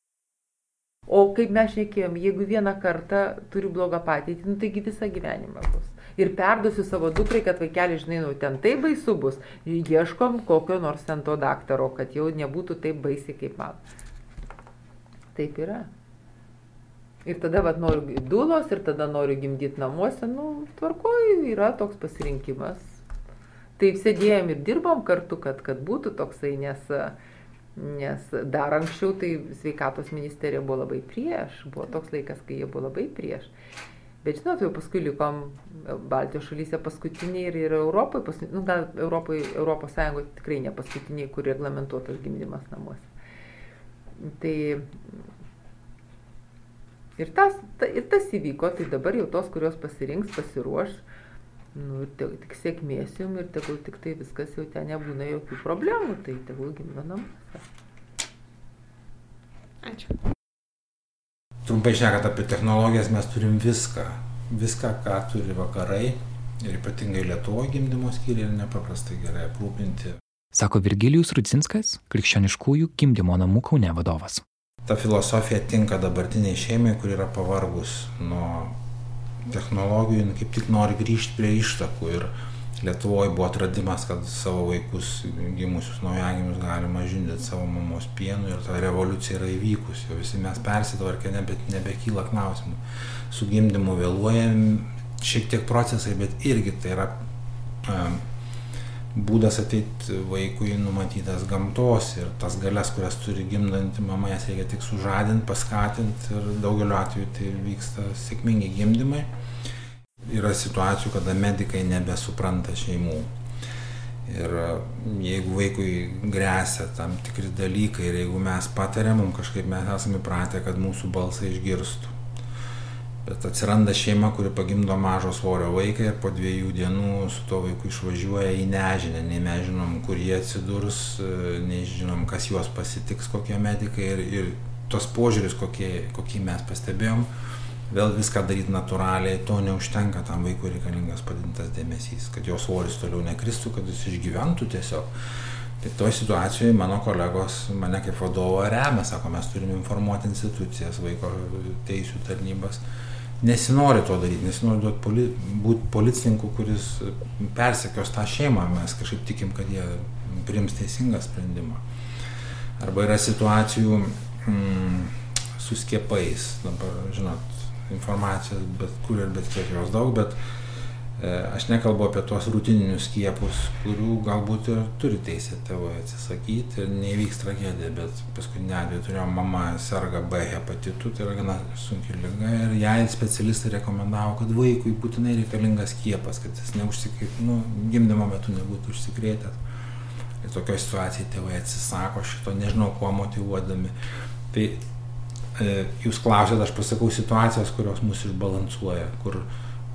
O kaip mes šnekėjom, jeigu vieną kartą turi blogą patirtį, nu, taigi visą gyvenimą bus. Ir perduosiu savo dukrai, kad vaikeli, žinai, nu, ten taip baisu bus. Ieškom kokio nors ten to daktaro, kad jau nebūtų taip baisiai kaip man. Taip yra. Ir tada vat, noriu dulos, ir tada noriu gimdyti namuose, nu, tvarkoj, yra toks pasirinkimas. Taip sėdėjom ir dirbom kartu, kad, kad būtų toksai, nes uh, Nes dar anksčiau tai sveikatos ministerija buvo labai prieš, buvo toks laikas, kai jie buvo labai prieš. Bet žinot, jau paskui likom Baltijos šalyse paskutiniai ir, ir Europoje, pas, nu, gal Europoje, Europos Sąjungoje tikrai ne paskutiniai, kur reglamentuotas gimdymas namuose. Tai ir tas, ta, ir tas įvyko, tai dabar jau tos, kurios pasirinks, pasiruoš, Nu, te, tik sėkmės jum ir tegul tik tai viskas jau ten nebūna jokių problemų, tai tegul gimdo namuose. Ačiū. Trumpai šnekant apie technologijas, mes turim viską. Viską, ką turi vakarai ir ypatingai Lietuvo gimdymo skyriai yra nepaprastai gerai aprūpinti. Sako Virgilijus Rudzinskas, krikščioniškųjų gimdymo namų Kaune vadovas. Ta filosofija tinka dabartiniai šeimai, kur yra pavargus nuo technologijų, jin kaip tik nori grįžti prie ištakų ir Lietuvoje buvo atradimas, kad savo vaikus gimusius naujagimius galima žindyti savo mamos pienu ir ta revoliucija yra įvykusi, jau visi mes persitvarkė, nebe, nebekyla klausimų. Su gimdymu vėluojam šiek tiek procesai, bet irgi tai yra um, būdas ateiti vaikui numatytas gamtos ir tas galias, kurias turi gimdanti mama, jas reikia tik sužadinti, paskatinti ir daugeliu atveju tai vyksta sėkmingi gimdymai. Yra situacijų, kada medikai nebesupranta šeimų. Ir jeigu vaikui grėsia tam tikri dalykai ir jeigu mes patariam, mums kažkaip mes esame įpratę, kad mūsų balsą išgirstų bet atsiranda šeima kuri pagimdo mažo svorio vaiką ir po dviejų dienų su tuo vaiku išvažiuoja į nežinę nei mes žinom kur jie atsidurs nei žinom kas juos pasitiks kokie medikai ir ir tas požiūris kokie kokį mes pastebėjom vėl viską daryt natūraliai. To neužtenka tam vaikui reikalingas padidintas dėmesys kad jo svoris toliau nekristų kad jis išgyventų tiesiog. Tai toj situacijoj mano kolegos mane kaip vadovą remia sako mes turim informuoti institucijas vaiko teisių tarnybas nesinori to daryti, nesinori poli, būti policininku, kuris persekios tą šeimą, mes kažkaip tikim, kad jie priims teisingą sprendimą. Arba yra situacijų mm, su skiepais, dabar, žinot, informacijos bet kur ir bet kiek jos daug, bet E, aš nekalbu apie tuos rutininius skiepus, kurių galbūt ir turi teisę tėvai atsisakyti ir neįvyks tragedija, bet paskutinį atveju turėjom mama serga B hepatitu, tai yra gana sunki lyga ir jai specialistai rekomendavo, kad vaikui būtinai reikalingas skiepas, kad jis neužsikrėtė, nu, gimdymo metu nebūtų užsikrėtęs. Ir tokio situacijai tėvai atsisako šito, nežinau, kuo motivuodami. Tai e, jūs klausėte, aš pasakau situacijas, kurios mus išbalansuoja, kur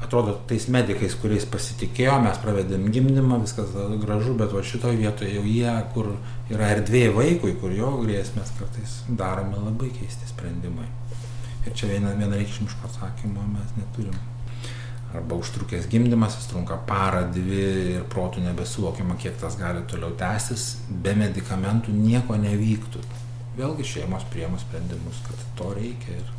atrodo tais medikais, kuriais pasitikėjo, mes pravedėm gimdymą, viskas gražu, bet va šitoje vietoje jau jie, kur yra erdvė vaikui, kur jo grėsmės kartais daromi labai keisti sprendimai. Ir čia viena, vienareikšmiško atsakymo mes neturim. Arba užtrukęs gimdymas, jis trunka parą, dvi ir protų nebesuvokiama, kiek tas gali toliau tęstis, be medikamentų nieko nevyktų. Vėlgi šeimos priemos sprendimus, kad to reikia ir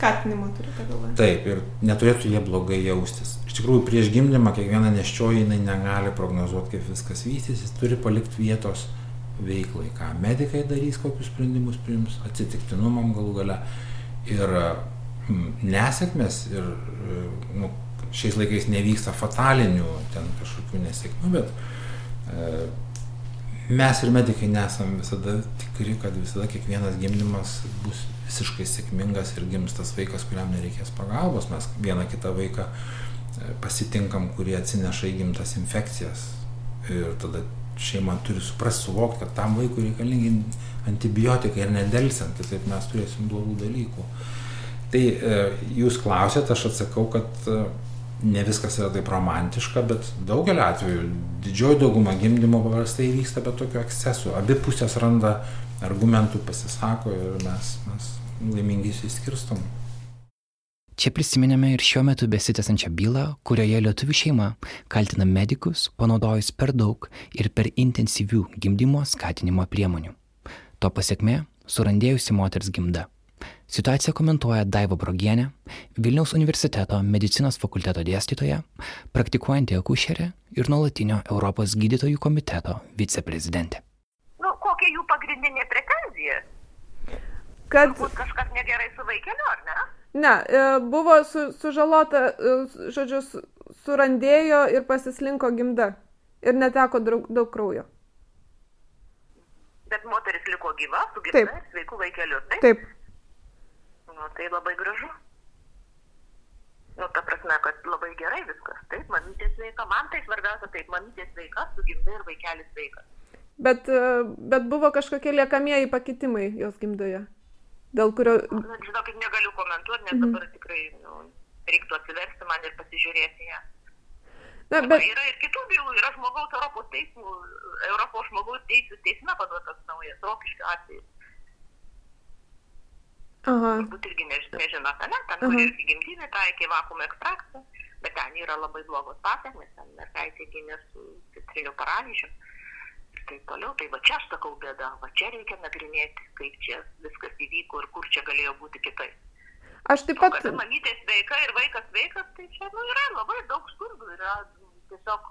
skatinimo turite galvoje. Taip, ir neturėtų jie blogai jaustis. Iš tikrųjų, prieš gimdymą kiekviena neščioji jinai negali prognozuoti, kaip viskas vystysis, turi palikti vietos veiklai, ką medikai darys, kokius sprendimus priims, atsitiktinumam galų gale. Ir mm, nesėkmės ir nu, šiais laikais nevyksta fatalinių ten kažkokių nesėkmių, bet e, mes ir medikai nesam visada tikri, kad visada kiekvienas gimdymas bus visiškai sėkmingas ir gims tas vaikas, kuriam nereikės pagalbos. Mes vieną kitą vaiką e, pasitinkam, kurie atsineša įgimtas infekcijas. Ir tada šeima turi suprasti, suvokti, kad tam vaikui reikalingi antibiotikai ir nedelsiant, kitaip mes turėsim blogų dalykų. Tai e, jūs klausėt, aš atsakau, kad e, ne viskas yra taip romantiška, bet daugeliu atveju didžioji dauguma gimdymo paprastai vyksta be tokių ekscesų. Abi pusės randa argumentų, pasisako ir mes, mes laimingai išsiskirstom. Čia prisiminėme ir šiuo metu besitęsančią bylą, kurioje lietuvių šeima kaltina medikus panaudojus per daug ir per intensyvių gimdymo skatinimo priemonių. To pasiekmė - surandėjusi moters gimda. Situaciją komentuoja Daiva Brogienė, Vilniaus universiteto medicinos fakulteto dėstytoja, praktikuojanti akušerė ir nuolatinio Europos gydytojų komiteto viceprezidentė. Nu, kokia jų pagrindinė pretenzija? Kad... Turbūt kažkas negerai su vaikeliu, ar ne? Ne, e, buvo su, sužalota, e, žodžiu, surandėjo ir pasislinko gimda. Ir neteko daug, daug kraujo. Bet moteris liko gyva, su gimda ir sveiku vaikeliu, taip? Taip. Nu, tai labai gražu. Nu, ta prasme, kad labai gerai viskas. Taip, mamytė sveika. Man tai svarbiausia, taip, mamytė sveika, su gimda ir vaikelis sveikas. Bet, e, bet buvo kažkokie liekamieji pakitimai jos gimdoje dėl kurio... Žinokit, negaliu komentuoti, nes dabar tikrai nu, reiktų atsiversti man ir pasižiūrėti ją. Na, bet... Yra ir kitų bylų, yra žmogaus Europos teismų, Europos žmogaus teisų teisme paduotas naujas rokiškio atvejis. Aha. Turbūt irgi než, nežinote, ne? Ten, kur irgi gimdynė taikė vakumo ekstraktą, bet ten yra labai blogos pasiekmes, ten mergaitė gimė su citriniu paralyžiu. Taip toliau. Tai va čia aš sakau bėda, va čia reikia nagrinėti, kaip čia viskas įvyko ir kur čia galėjo būti kitaip. Aš taip pat. Kad mamytė sveika ir vaikas sveikas, tai čia nu, yra labai daug skundų. Yra tiesiog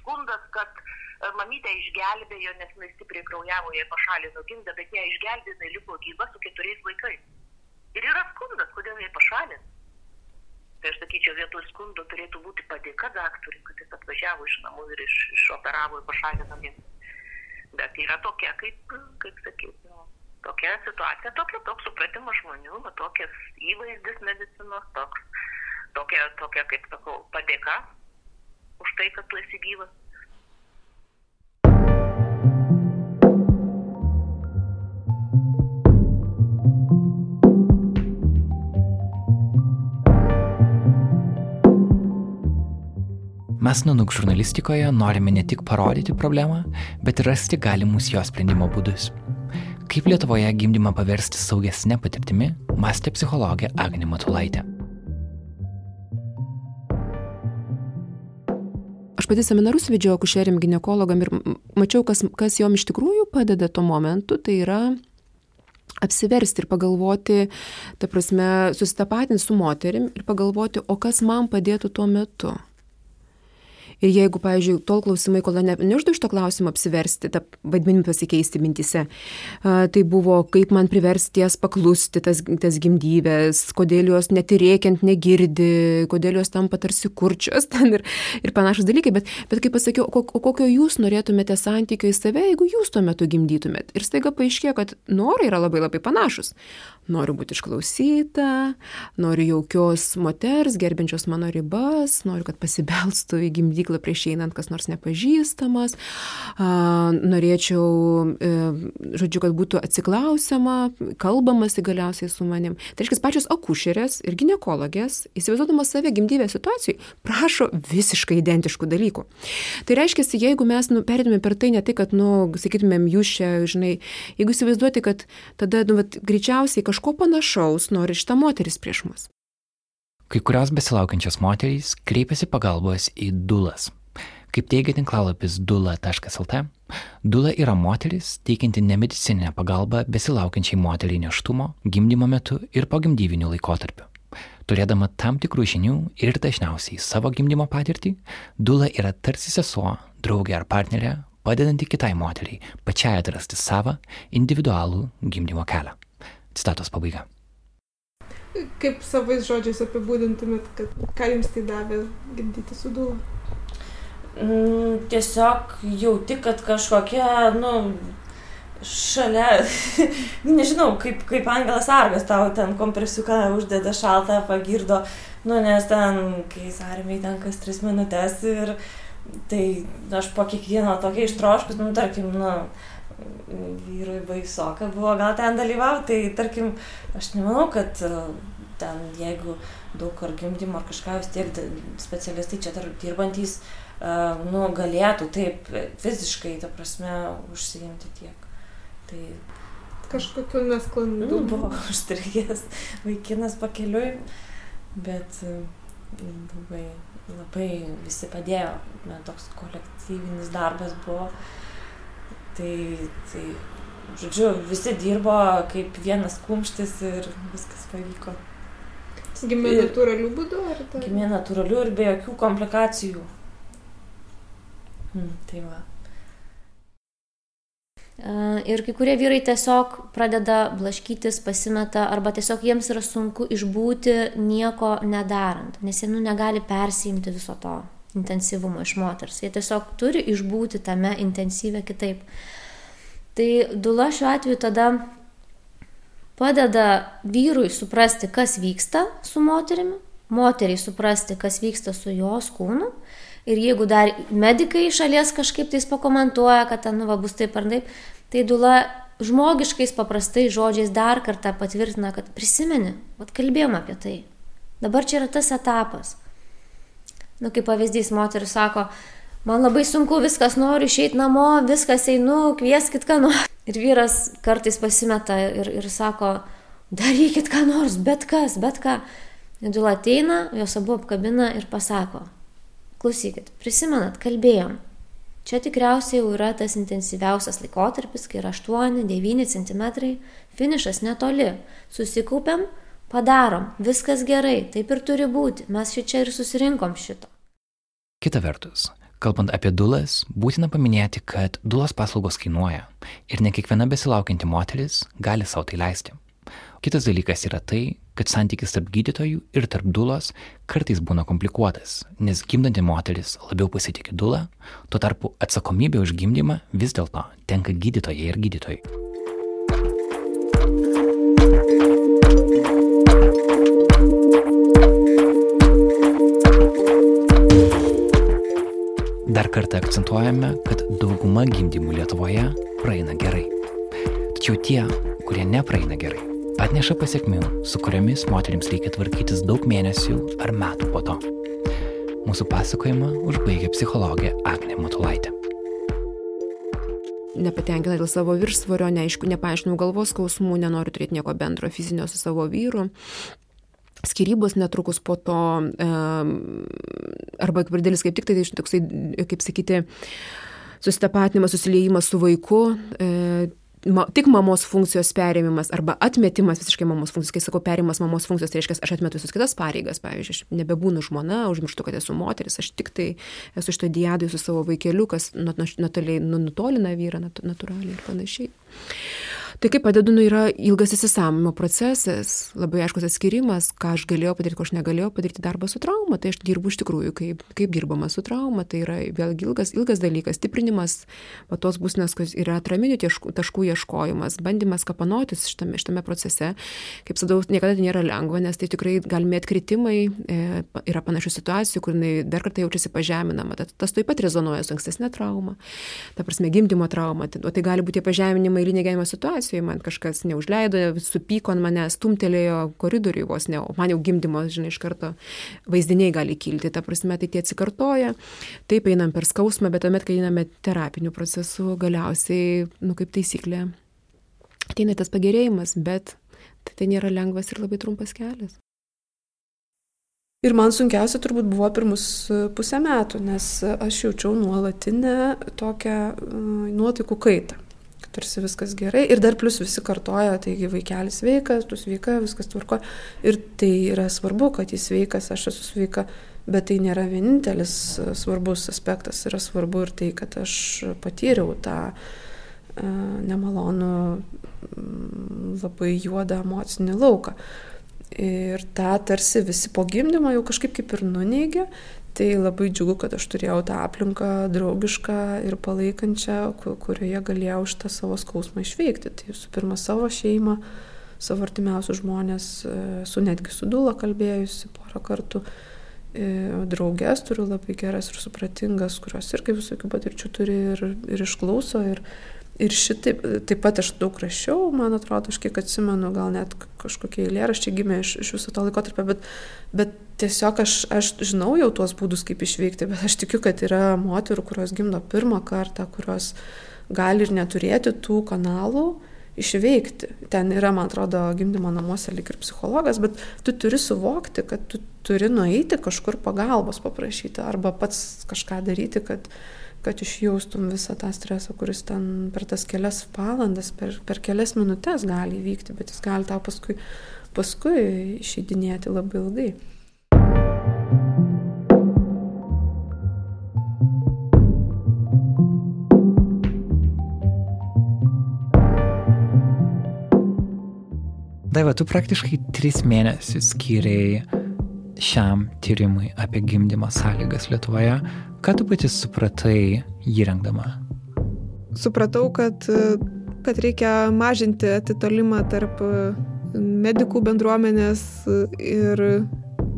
skundas, kad uh, mamytė išgelbėjo, nes jinai stipriai kraujavo, jie pašalino gimdą, bet ją išgelbėjo, jinai liko gyva su keturiais vaikais. Ir yra skundas, kodėl jie pašalino. Tai aš sakyčiau, vietoj skundo turėtų būti padėka daktarui, kad jis atvažiavo iš namų ir iš, išoperavo ir pašalino mintį. Bet yra tokia, kaip, kaip sakyti, nu, tokia situacija, tokia, toks supratimas žmonių, nu, tokias įvaizdis medicinos, toks, tokia, tokia, kaip sakau, padėka už tai, kad tu esi gyvas. Mes Nanuk žurnalistikoje norime ne tik parodyti problemą, bet ir rasti galimus jos sprendimo būdus. Kaip Lietuvoje gimdymą paversti saugesnė patirtimi, mąstė psichologė Agnė Matulaitė. Aš pati seminarus vedžiau akušeriam gynekologam ir mačiau, kas, kas jom iš tikrųjų padeda tuo momentu, tai yra apsiversti ir pagalvoti, ta prasme, susitapatinti su moterim ir pagalvoti, o kas man padėtų tuo metu. Ir jeigu, pavyzdžiui, tol klausimai, kol ne, neuždu iš to klausimo apsiversti, tą vaidmenį pasikeisti mintise, tai buvo, kaip man priversti jas paklusti, tas, tas gimdybės, kodėl jos netirėkiant negirdi, kodėl jos tampa tarsi kurčios ten ir, ir panašus dalykai. Bet, bet kaip pasakiau, o kokio jūs norėtumėte santykio į save, jeigu jūs tuo metu gimdytumėt. Ir staiga paaiškėjo, kad norai yra labai labai panašus. Noriu būti išklausyta, noriu jaukios moters, gerbiančios mano ribas, noriu, kad pasibelstų į gimdyklą prieš einant kas nors nepažįstamas, norėčiau, e, žodžiu, kad būtų atsiklausiama, kalbamasi galiausiai su manim. Tai reiškia, pačios akušerės ir gynekologės, įsivaizduodamas save gimdybės situacijai, prašo visiškai identiškų dalykų. Tai reiškia, jeigu mes nu, perėtume per tai ne tai, kad, nu, sakytumėm, jūs čia, žinai, jeigu įsivaizduoti, kad tada, nu, vat, greičiausiai kažkas kažko panašaus nori šitą moteris prieš mus. Kai kurios besilaukiančios moterys kreipiasi pagalbos į dulas. Kaip teigia tinklalapis dula.lt, dula yra moteris teikianti nemedicininę pagalbą besilaukiančiai moteriai neštumo, gimdymo metu ir pogimdyviniu laikotarpiu. Turėdama tam tikrų žinių ir dažniausiai savo gimdymo patirtį, dula yra tarsi sesuo, draugė ar partnerė, padedanti kitai moteriai pačiai atrasti savo individualų gimdymo kelią. Citatos pabaiga. Kaip savais žodžiais apibūdintumėt, kad ką jums tai davė gimdyti su dūlu? Mm, tiesiog jauti, kad kažkokia, nu, šalia, nežinau, kaip, kaip Angelas Argas tau ten kompresiuką uždeda šaltą, pagirdo, nu, nes ten, kai sarmiai ten kas tris minutės ir tai aš po kiekvieno tokia ištroškus, nu, tarkim, nu, vyrui baisoka buvo gal ten dalyvauti, tai tarkim, aš nemanau, kad e, ten jeigu daug ar gimdymo ar kažką vis tiek specialistai čia dirbantys, uh, nu, galėtų taip fiziškai, ta prasme, užsiimti tiek. Tai kažkokiu nesklandumu. Nu, buvo užstrigęs vaikinas pakeliui, bet e, labai, labai visi padėjo, man toks kolektyvinis darbas buvo. Uh, Tai, tai, žodžiu, visi dirbo kaip vienas kumštis ir viskas pavyko. Gimė natūralių būdų ar tai? Gimė natūralių ir be jokių komplikacijų. Hmm, tai va. Ir kai kurie vyrai tiesiog pradeda blaškytis, pasimeta, arba tiesiog jiems yra sunku išbūti nieko nedarant, nes jie nu negali persijimti viso to intensyvumo iš moters. Jie tiesiog turi išbūti tame intensyvę kitaip. Tai dula šiuo atveju tada padeda vyrui suprasti, kas vyksta su moterimi, moteriai suprasti, kas vyksta su jos kūnu. Ir jeigu dar medikai iš šalies kažkaip tais pakomentuoja, kad ten nu, va, bus taip ar taip, tai dula žmogiškais paprastais žodžiais dar kartą patvirtina, kad prisimeni, vad kalbėjom apie tai. Dabar čia yra tas etapas. Nu, kaip pavyzdys, moteris sako, man labai sunku, viskas noriu išeiti namo, viskas einu, kvieskit ką nors. Ir vyras kartais pasimeta ir, ir sako, darykit ką nors, bet kas, bet ką. Nedula ateina, jos abu apkabina ir pasako, klausykit, prisimenat, kalbėjom. Čia tikriausiai jau yra tas intensyviausias laikotarpis, kai yra 8-9 cm, finišas netoli. Susikaupiam, padarom, viskas gerai, taip ir turi būti, mes šičia ir susirinkom šito. Kita vertus, kalbant apie dulas, būtina paminėti, kad dulos paslaugos kainuoja ir ne kiekviena besilaukianti moteris gali savo tai leisti. Kitas dalykas yra tai, kad santykis tarp gydytojų ir tarp dulos kartais būna komplikuotas, nes gimdanti moteris labiau pasitikė dulą, tuo tarpu atsakomybė už gimdymą vis dėlto tenka gydytojai ir gydytojai. Dar kartą akcentuojame, kad dauguma gimdymų Lietuvoje praeina gerai. Tačiau tie, kurie nepraeina gerai, atneša pasiekmių, su kuriamis moteriams reikia tvarkytis daug mėnesių ar metų po to. Mūsų pasakojimą užbaigė psichologė Agne Matulaitė. Nepatenkina dėl savo viršsvorio, neaišku, nepaaiškinau galvos skausmų, nenoriu turėti nieko bendro fizinio su savo vyru. Skirybos netrukus po to, arba dėlis kaip tik tai, tai toksai, kaip sakyti, susitapatinimas, susiliejimas su vaiku, ma, tik mamos funkcijos perėmimas arba atmetimas visiškai mamos funkcijos. Kai sakau perėmimas mamos funkcijos, tai reiškia, aš atmetu visus kitas pareigas. Pavyzdžiui, aš nebebūnu žmona, užmirštu, kad esu moteris, aš tik tai esu šito diadui su savo vaikeliu, kas natūraliai nutolina vyrą natūraliai ir panašiai. Tai kaip padedu, nu, yra ilgas įsisamonimo procesas, labai aiškus atskirimas, ką aš galėjau padaryti, ko aš negalėjau padaryti darbą su trauma. Tai aš dirbu iš tikrųjų, kaip, kaip dirbama su trauma. Tai yra vėlgi ilgas, ilgas dalykas, stiprinimas, va, tos būsnės, kas yra atraminių taškų, taškų ieškojimas, bandymas kapanotis šitame, šitame procese. Kaip sadau, niekada tai nėra lengva, nes tai tikrai galime atkritimai, e, yra panašių situacijų, kur jinai dar kartą jaučiasi pažeminama. Tad, tas taip pat rezonuoja su ankstesnė trauma, ta prasme gimdymo trauma. Tai, o tai gali būti pažeminimai ir negyvenimo situacijų situacijoj man kažkas neužleido, supyko ant manęs, stumtelėjo koridoriui vos ne, o man jau gimdymo, žinai, iš karto vaizdiniai gali kilti, ta prasme, tai tie atsikartoja, taip einam per skausmą, bet tuomet, kai einame terapinių procesų, galiausiai, nu kaip taisyklė, ateina tas pagerėjimas, bet tai, tai nėra lengvas ir labai trumpas kelias. Ir man sunkiausia turbūt buvo pirmus pusę metų, nes aš jaučiau nuolatinę tokią nuotaikų kaitą tarsi viskas gerai. Ir dar plus visi kartoja, taigi vaikelis sveikas, tu sveika, viskas tvarko. Ir tai yra svarbu, kad jis sveikas, aš esu sveika. Bet tai nėra vienintelis svarbus aspektas. Yra svarbu ir tai, kad aš patyriau tą uh, nemalonų, labai juodą emocinį lauką. Ir tą tarsi visi po gimdymo jau kažkaip kaip ir nuneigia, Tai labai džiugu, kad aš turėjau tą aplinką draugišką ir palaikančią, kurioje galėjau šitą savo skausmą išveikti. Tai visų pirma savo šeimą, savo artimiausius žmonės, e, su netgi su Dula kalbėjusi porą kartų. E, draugės turiu labai geras ir supratingas, kurios irgi visokių patirčių turi ir, ir išklauso. Ir, Ir šitaip, taip pat aš daug rašiau, man atrodo, aš kiek atsimenu, gal net kažkokie eilėraščiai gimė iš, iš viso to laikotarpio, bet, bet tiesiog aš, aš žinau jau tuos būdus, kaip išveikti, bet aš tikiu, kad yra moterų, kurios gimdo pirmą kartą, kurios gali ir neturėti tų kanalų išveikti. Ten yra, man atrodo, gimdymo namuose lik ir psichologas, bet tu turi suvokti, kad tu turi nueiti kažkur pagalbos paprašyti arba pats kažką daryti, kad kad išjaustum visą tą stresą, kuris ten per tas kelias valandas, per, per kelias minutės gali įvykti, bet jis gali tau paskui, paskui išeidinėti labai ilgai. Daiva, tu praktiškai tris mėnesius skiriai šiam tyrimui apie gimdymo sąlygas Lietuvoje. Ką tu pati supratai jį rengdama? Supratau, kad, kad reikia mažinti atitolimą tarp medikų bendruomenės ir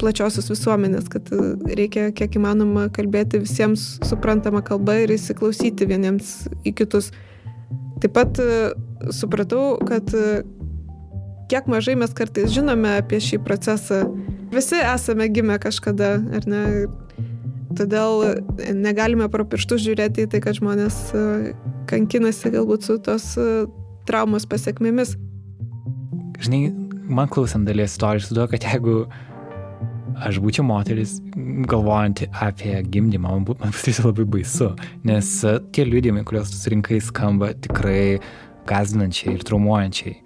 plačiosios visuomenės, kad reikia kiek įmanoma kalbėti visiems suprantamą kalbą ir įsiklausyti vieniems į kitus. Taip pat supratau, kad kiek mažai mes kartais žinome apie šį procesą. Visi esame gimę kažkada, ar ne? Todėl negalime pro pirštus žiūrėti į tai, kad žmonės e, kankinasi galbūt su tos e, traumos pasiekmėmis. Žinai, man klausant dalies istorijos, duoda, kad jeigu aš būčiau moteris, galvojanti apie gimdymą, man būtų labai baisu, nes e, tie liūdimai, kuriuos susirinkai, skamba tikrai gazdinančiai ir traumuojančiai.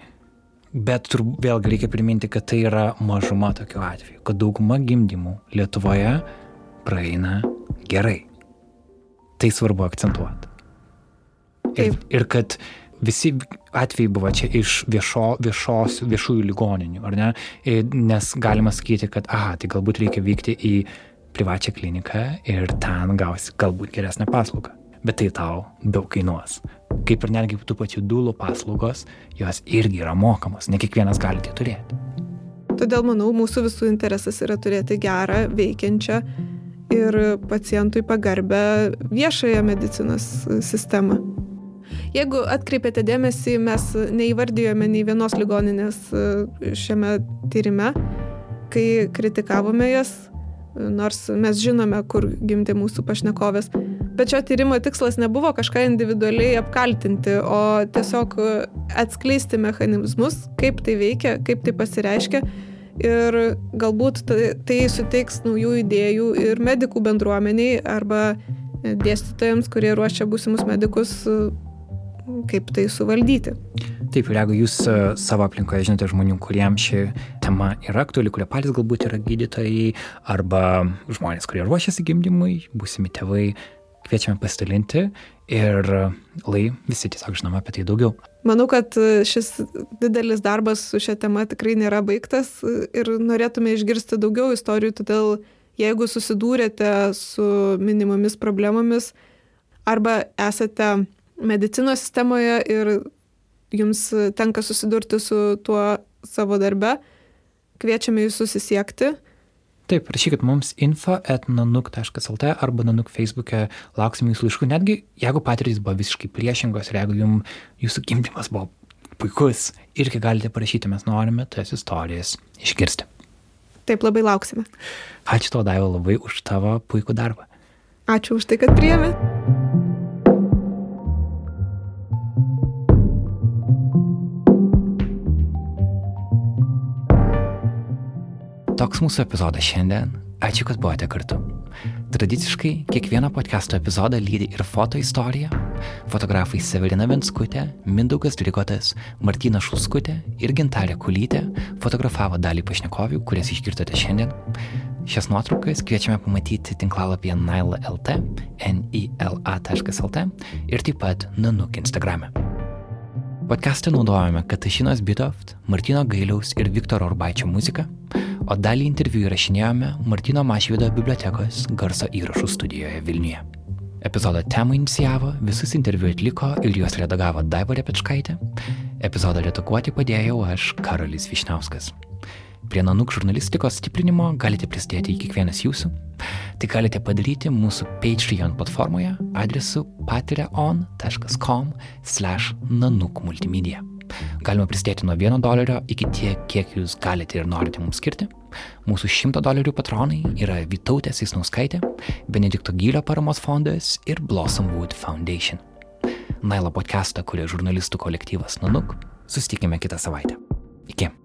Bet turbūt vėlgi reikia priminti, kad tai yra mažuma tokiu atveju, kad dauguma gimdymų Lietuvoje praeina gerai. Tai svarbu akcentuoti. Ir, ir kad visi atvejai buvo čia iš viešo, viešos, viešųjų ligoninių, ar ne? Nes galima sakyti, kad, aha, tai galbūt reikia vykti į privačią kliniką ir ten gausi galbūt geresnę paslaugą. Bet tai tau daug kainuos. Kaip ir netgi tų pačių dūlų paslaugos, jos irgi yra mokamos, ne kiekvienas gali tai turėti. Todėl manau, mūsų visų interesas yra turėti gerą, veikiančią ir pacientui pagarbę viešąją medicinos sistemą. Jeigu atkreipėte dėmesį, mes neįvardijome nei vienos ligoninės e, šiame tyrime, kai kritikavome jas, nors mes žinome, kur gimti mūsų pašnekovės. Bet šio tyrimo tikslas nebuvo kažką individualiai apkaltinti, o tiesiog atskleisti mechanizmus, kaip tai veikia, kaip tai pasireiškia ir galbūt tai, tai suteiks naujų idėjų ir medikų bendruomeniai arba dėstytojams, kurie ruošia būsimus medikus, kaip tai suvaldyti. Taip, ir jeigu jūs e, savo aplinkoje žinote žmonių, kuriems ši tema yra aktuali, kurie patys galbūt yra gydytojai, arba žmonės, kurie ruošiasi gimdymui, būsimi tėvai, kviečiame pasidalinti ir lai visi tiesiog žinome apie tai daugiau. Manau, kad šis didelis darbas su šia tema tikrai nėra baigtas ir norėtume išgirsti daugiau istorijų, todėl jeigu susidūrėte su minimomis problemomis arba esate medicinos sistemoje ir jums tenka susidurti su tuo savo darbe, kviečiame jūs susisiekti Taip, rašykit mums info etnanuk.lt arba nanuk Facebook'e lauksim jūsų laiškų, netgi jeigu patirtys buvo visiškai priešingos ir jeigu jums jūsų gimdymas buvo puikus, irgi galite parašyti, mes norime tas istorijas išgirsti. Taip, labai lauksime. Ačiū tau, Daiva, labai už tavo puikų darbą. Ačiū už tai, kad priėmė. Toks mūsų epizodas šiandien. Ačiū, kad buvote kartu. Tradiciškai kiekvieną podcast'o epizodą lydi ir foto istorija. Fotografai Severina Venskutė, Mindaugas Drikotas, Martina Šulskutė ir Gintarė Kulytė fotografavo dalį pašnekovių, kurias išgirdote šiandien. Šias nuotraukas kviečiame pamatyti tinklalapyje naila.lt, nila.lt ir taip pat Nanuk Instagrame. Podcast'e naudojame Katašinos Bitoft, Martino Gailiaus ir Viktoro Urbaičio muziką, o dalį interviu įrašinėjome Martino Mašvido bibliotekos garso įrašų studijoje Vilniuje. Epizodo temą inicijavo, visus interviu atliko ir juos redagavo Daiva Repečkaitė. Epizodą redaguoti padėjau aš, Karolis Višniauskas. Prie Nanuk žurnalistikos stiprinimo galite prisidėti kiekvienas jūsų. Tai galite padaryti mūsų Patreon platformoje adresu patreon.com slash nanuk multimedia. Galima prisidėti nuo 1 dolerio iki tiek, kiek jūs galite ir norite mums skirti. Mūsų 100 dolerių patronai yra Vytautė Sisnauskaitė, Benedikto Gylio paramos fondas ir Blossom Wood Foundation. Nailo podcastą kuria žurnalistų kolektyvas Nanuk. Susitikime kitą savaitę. Iki.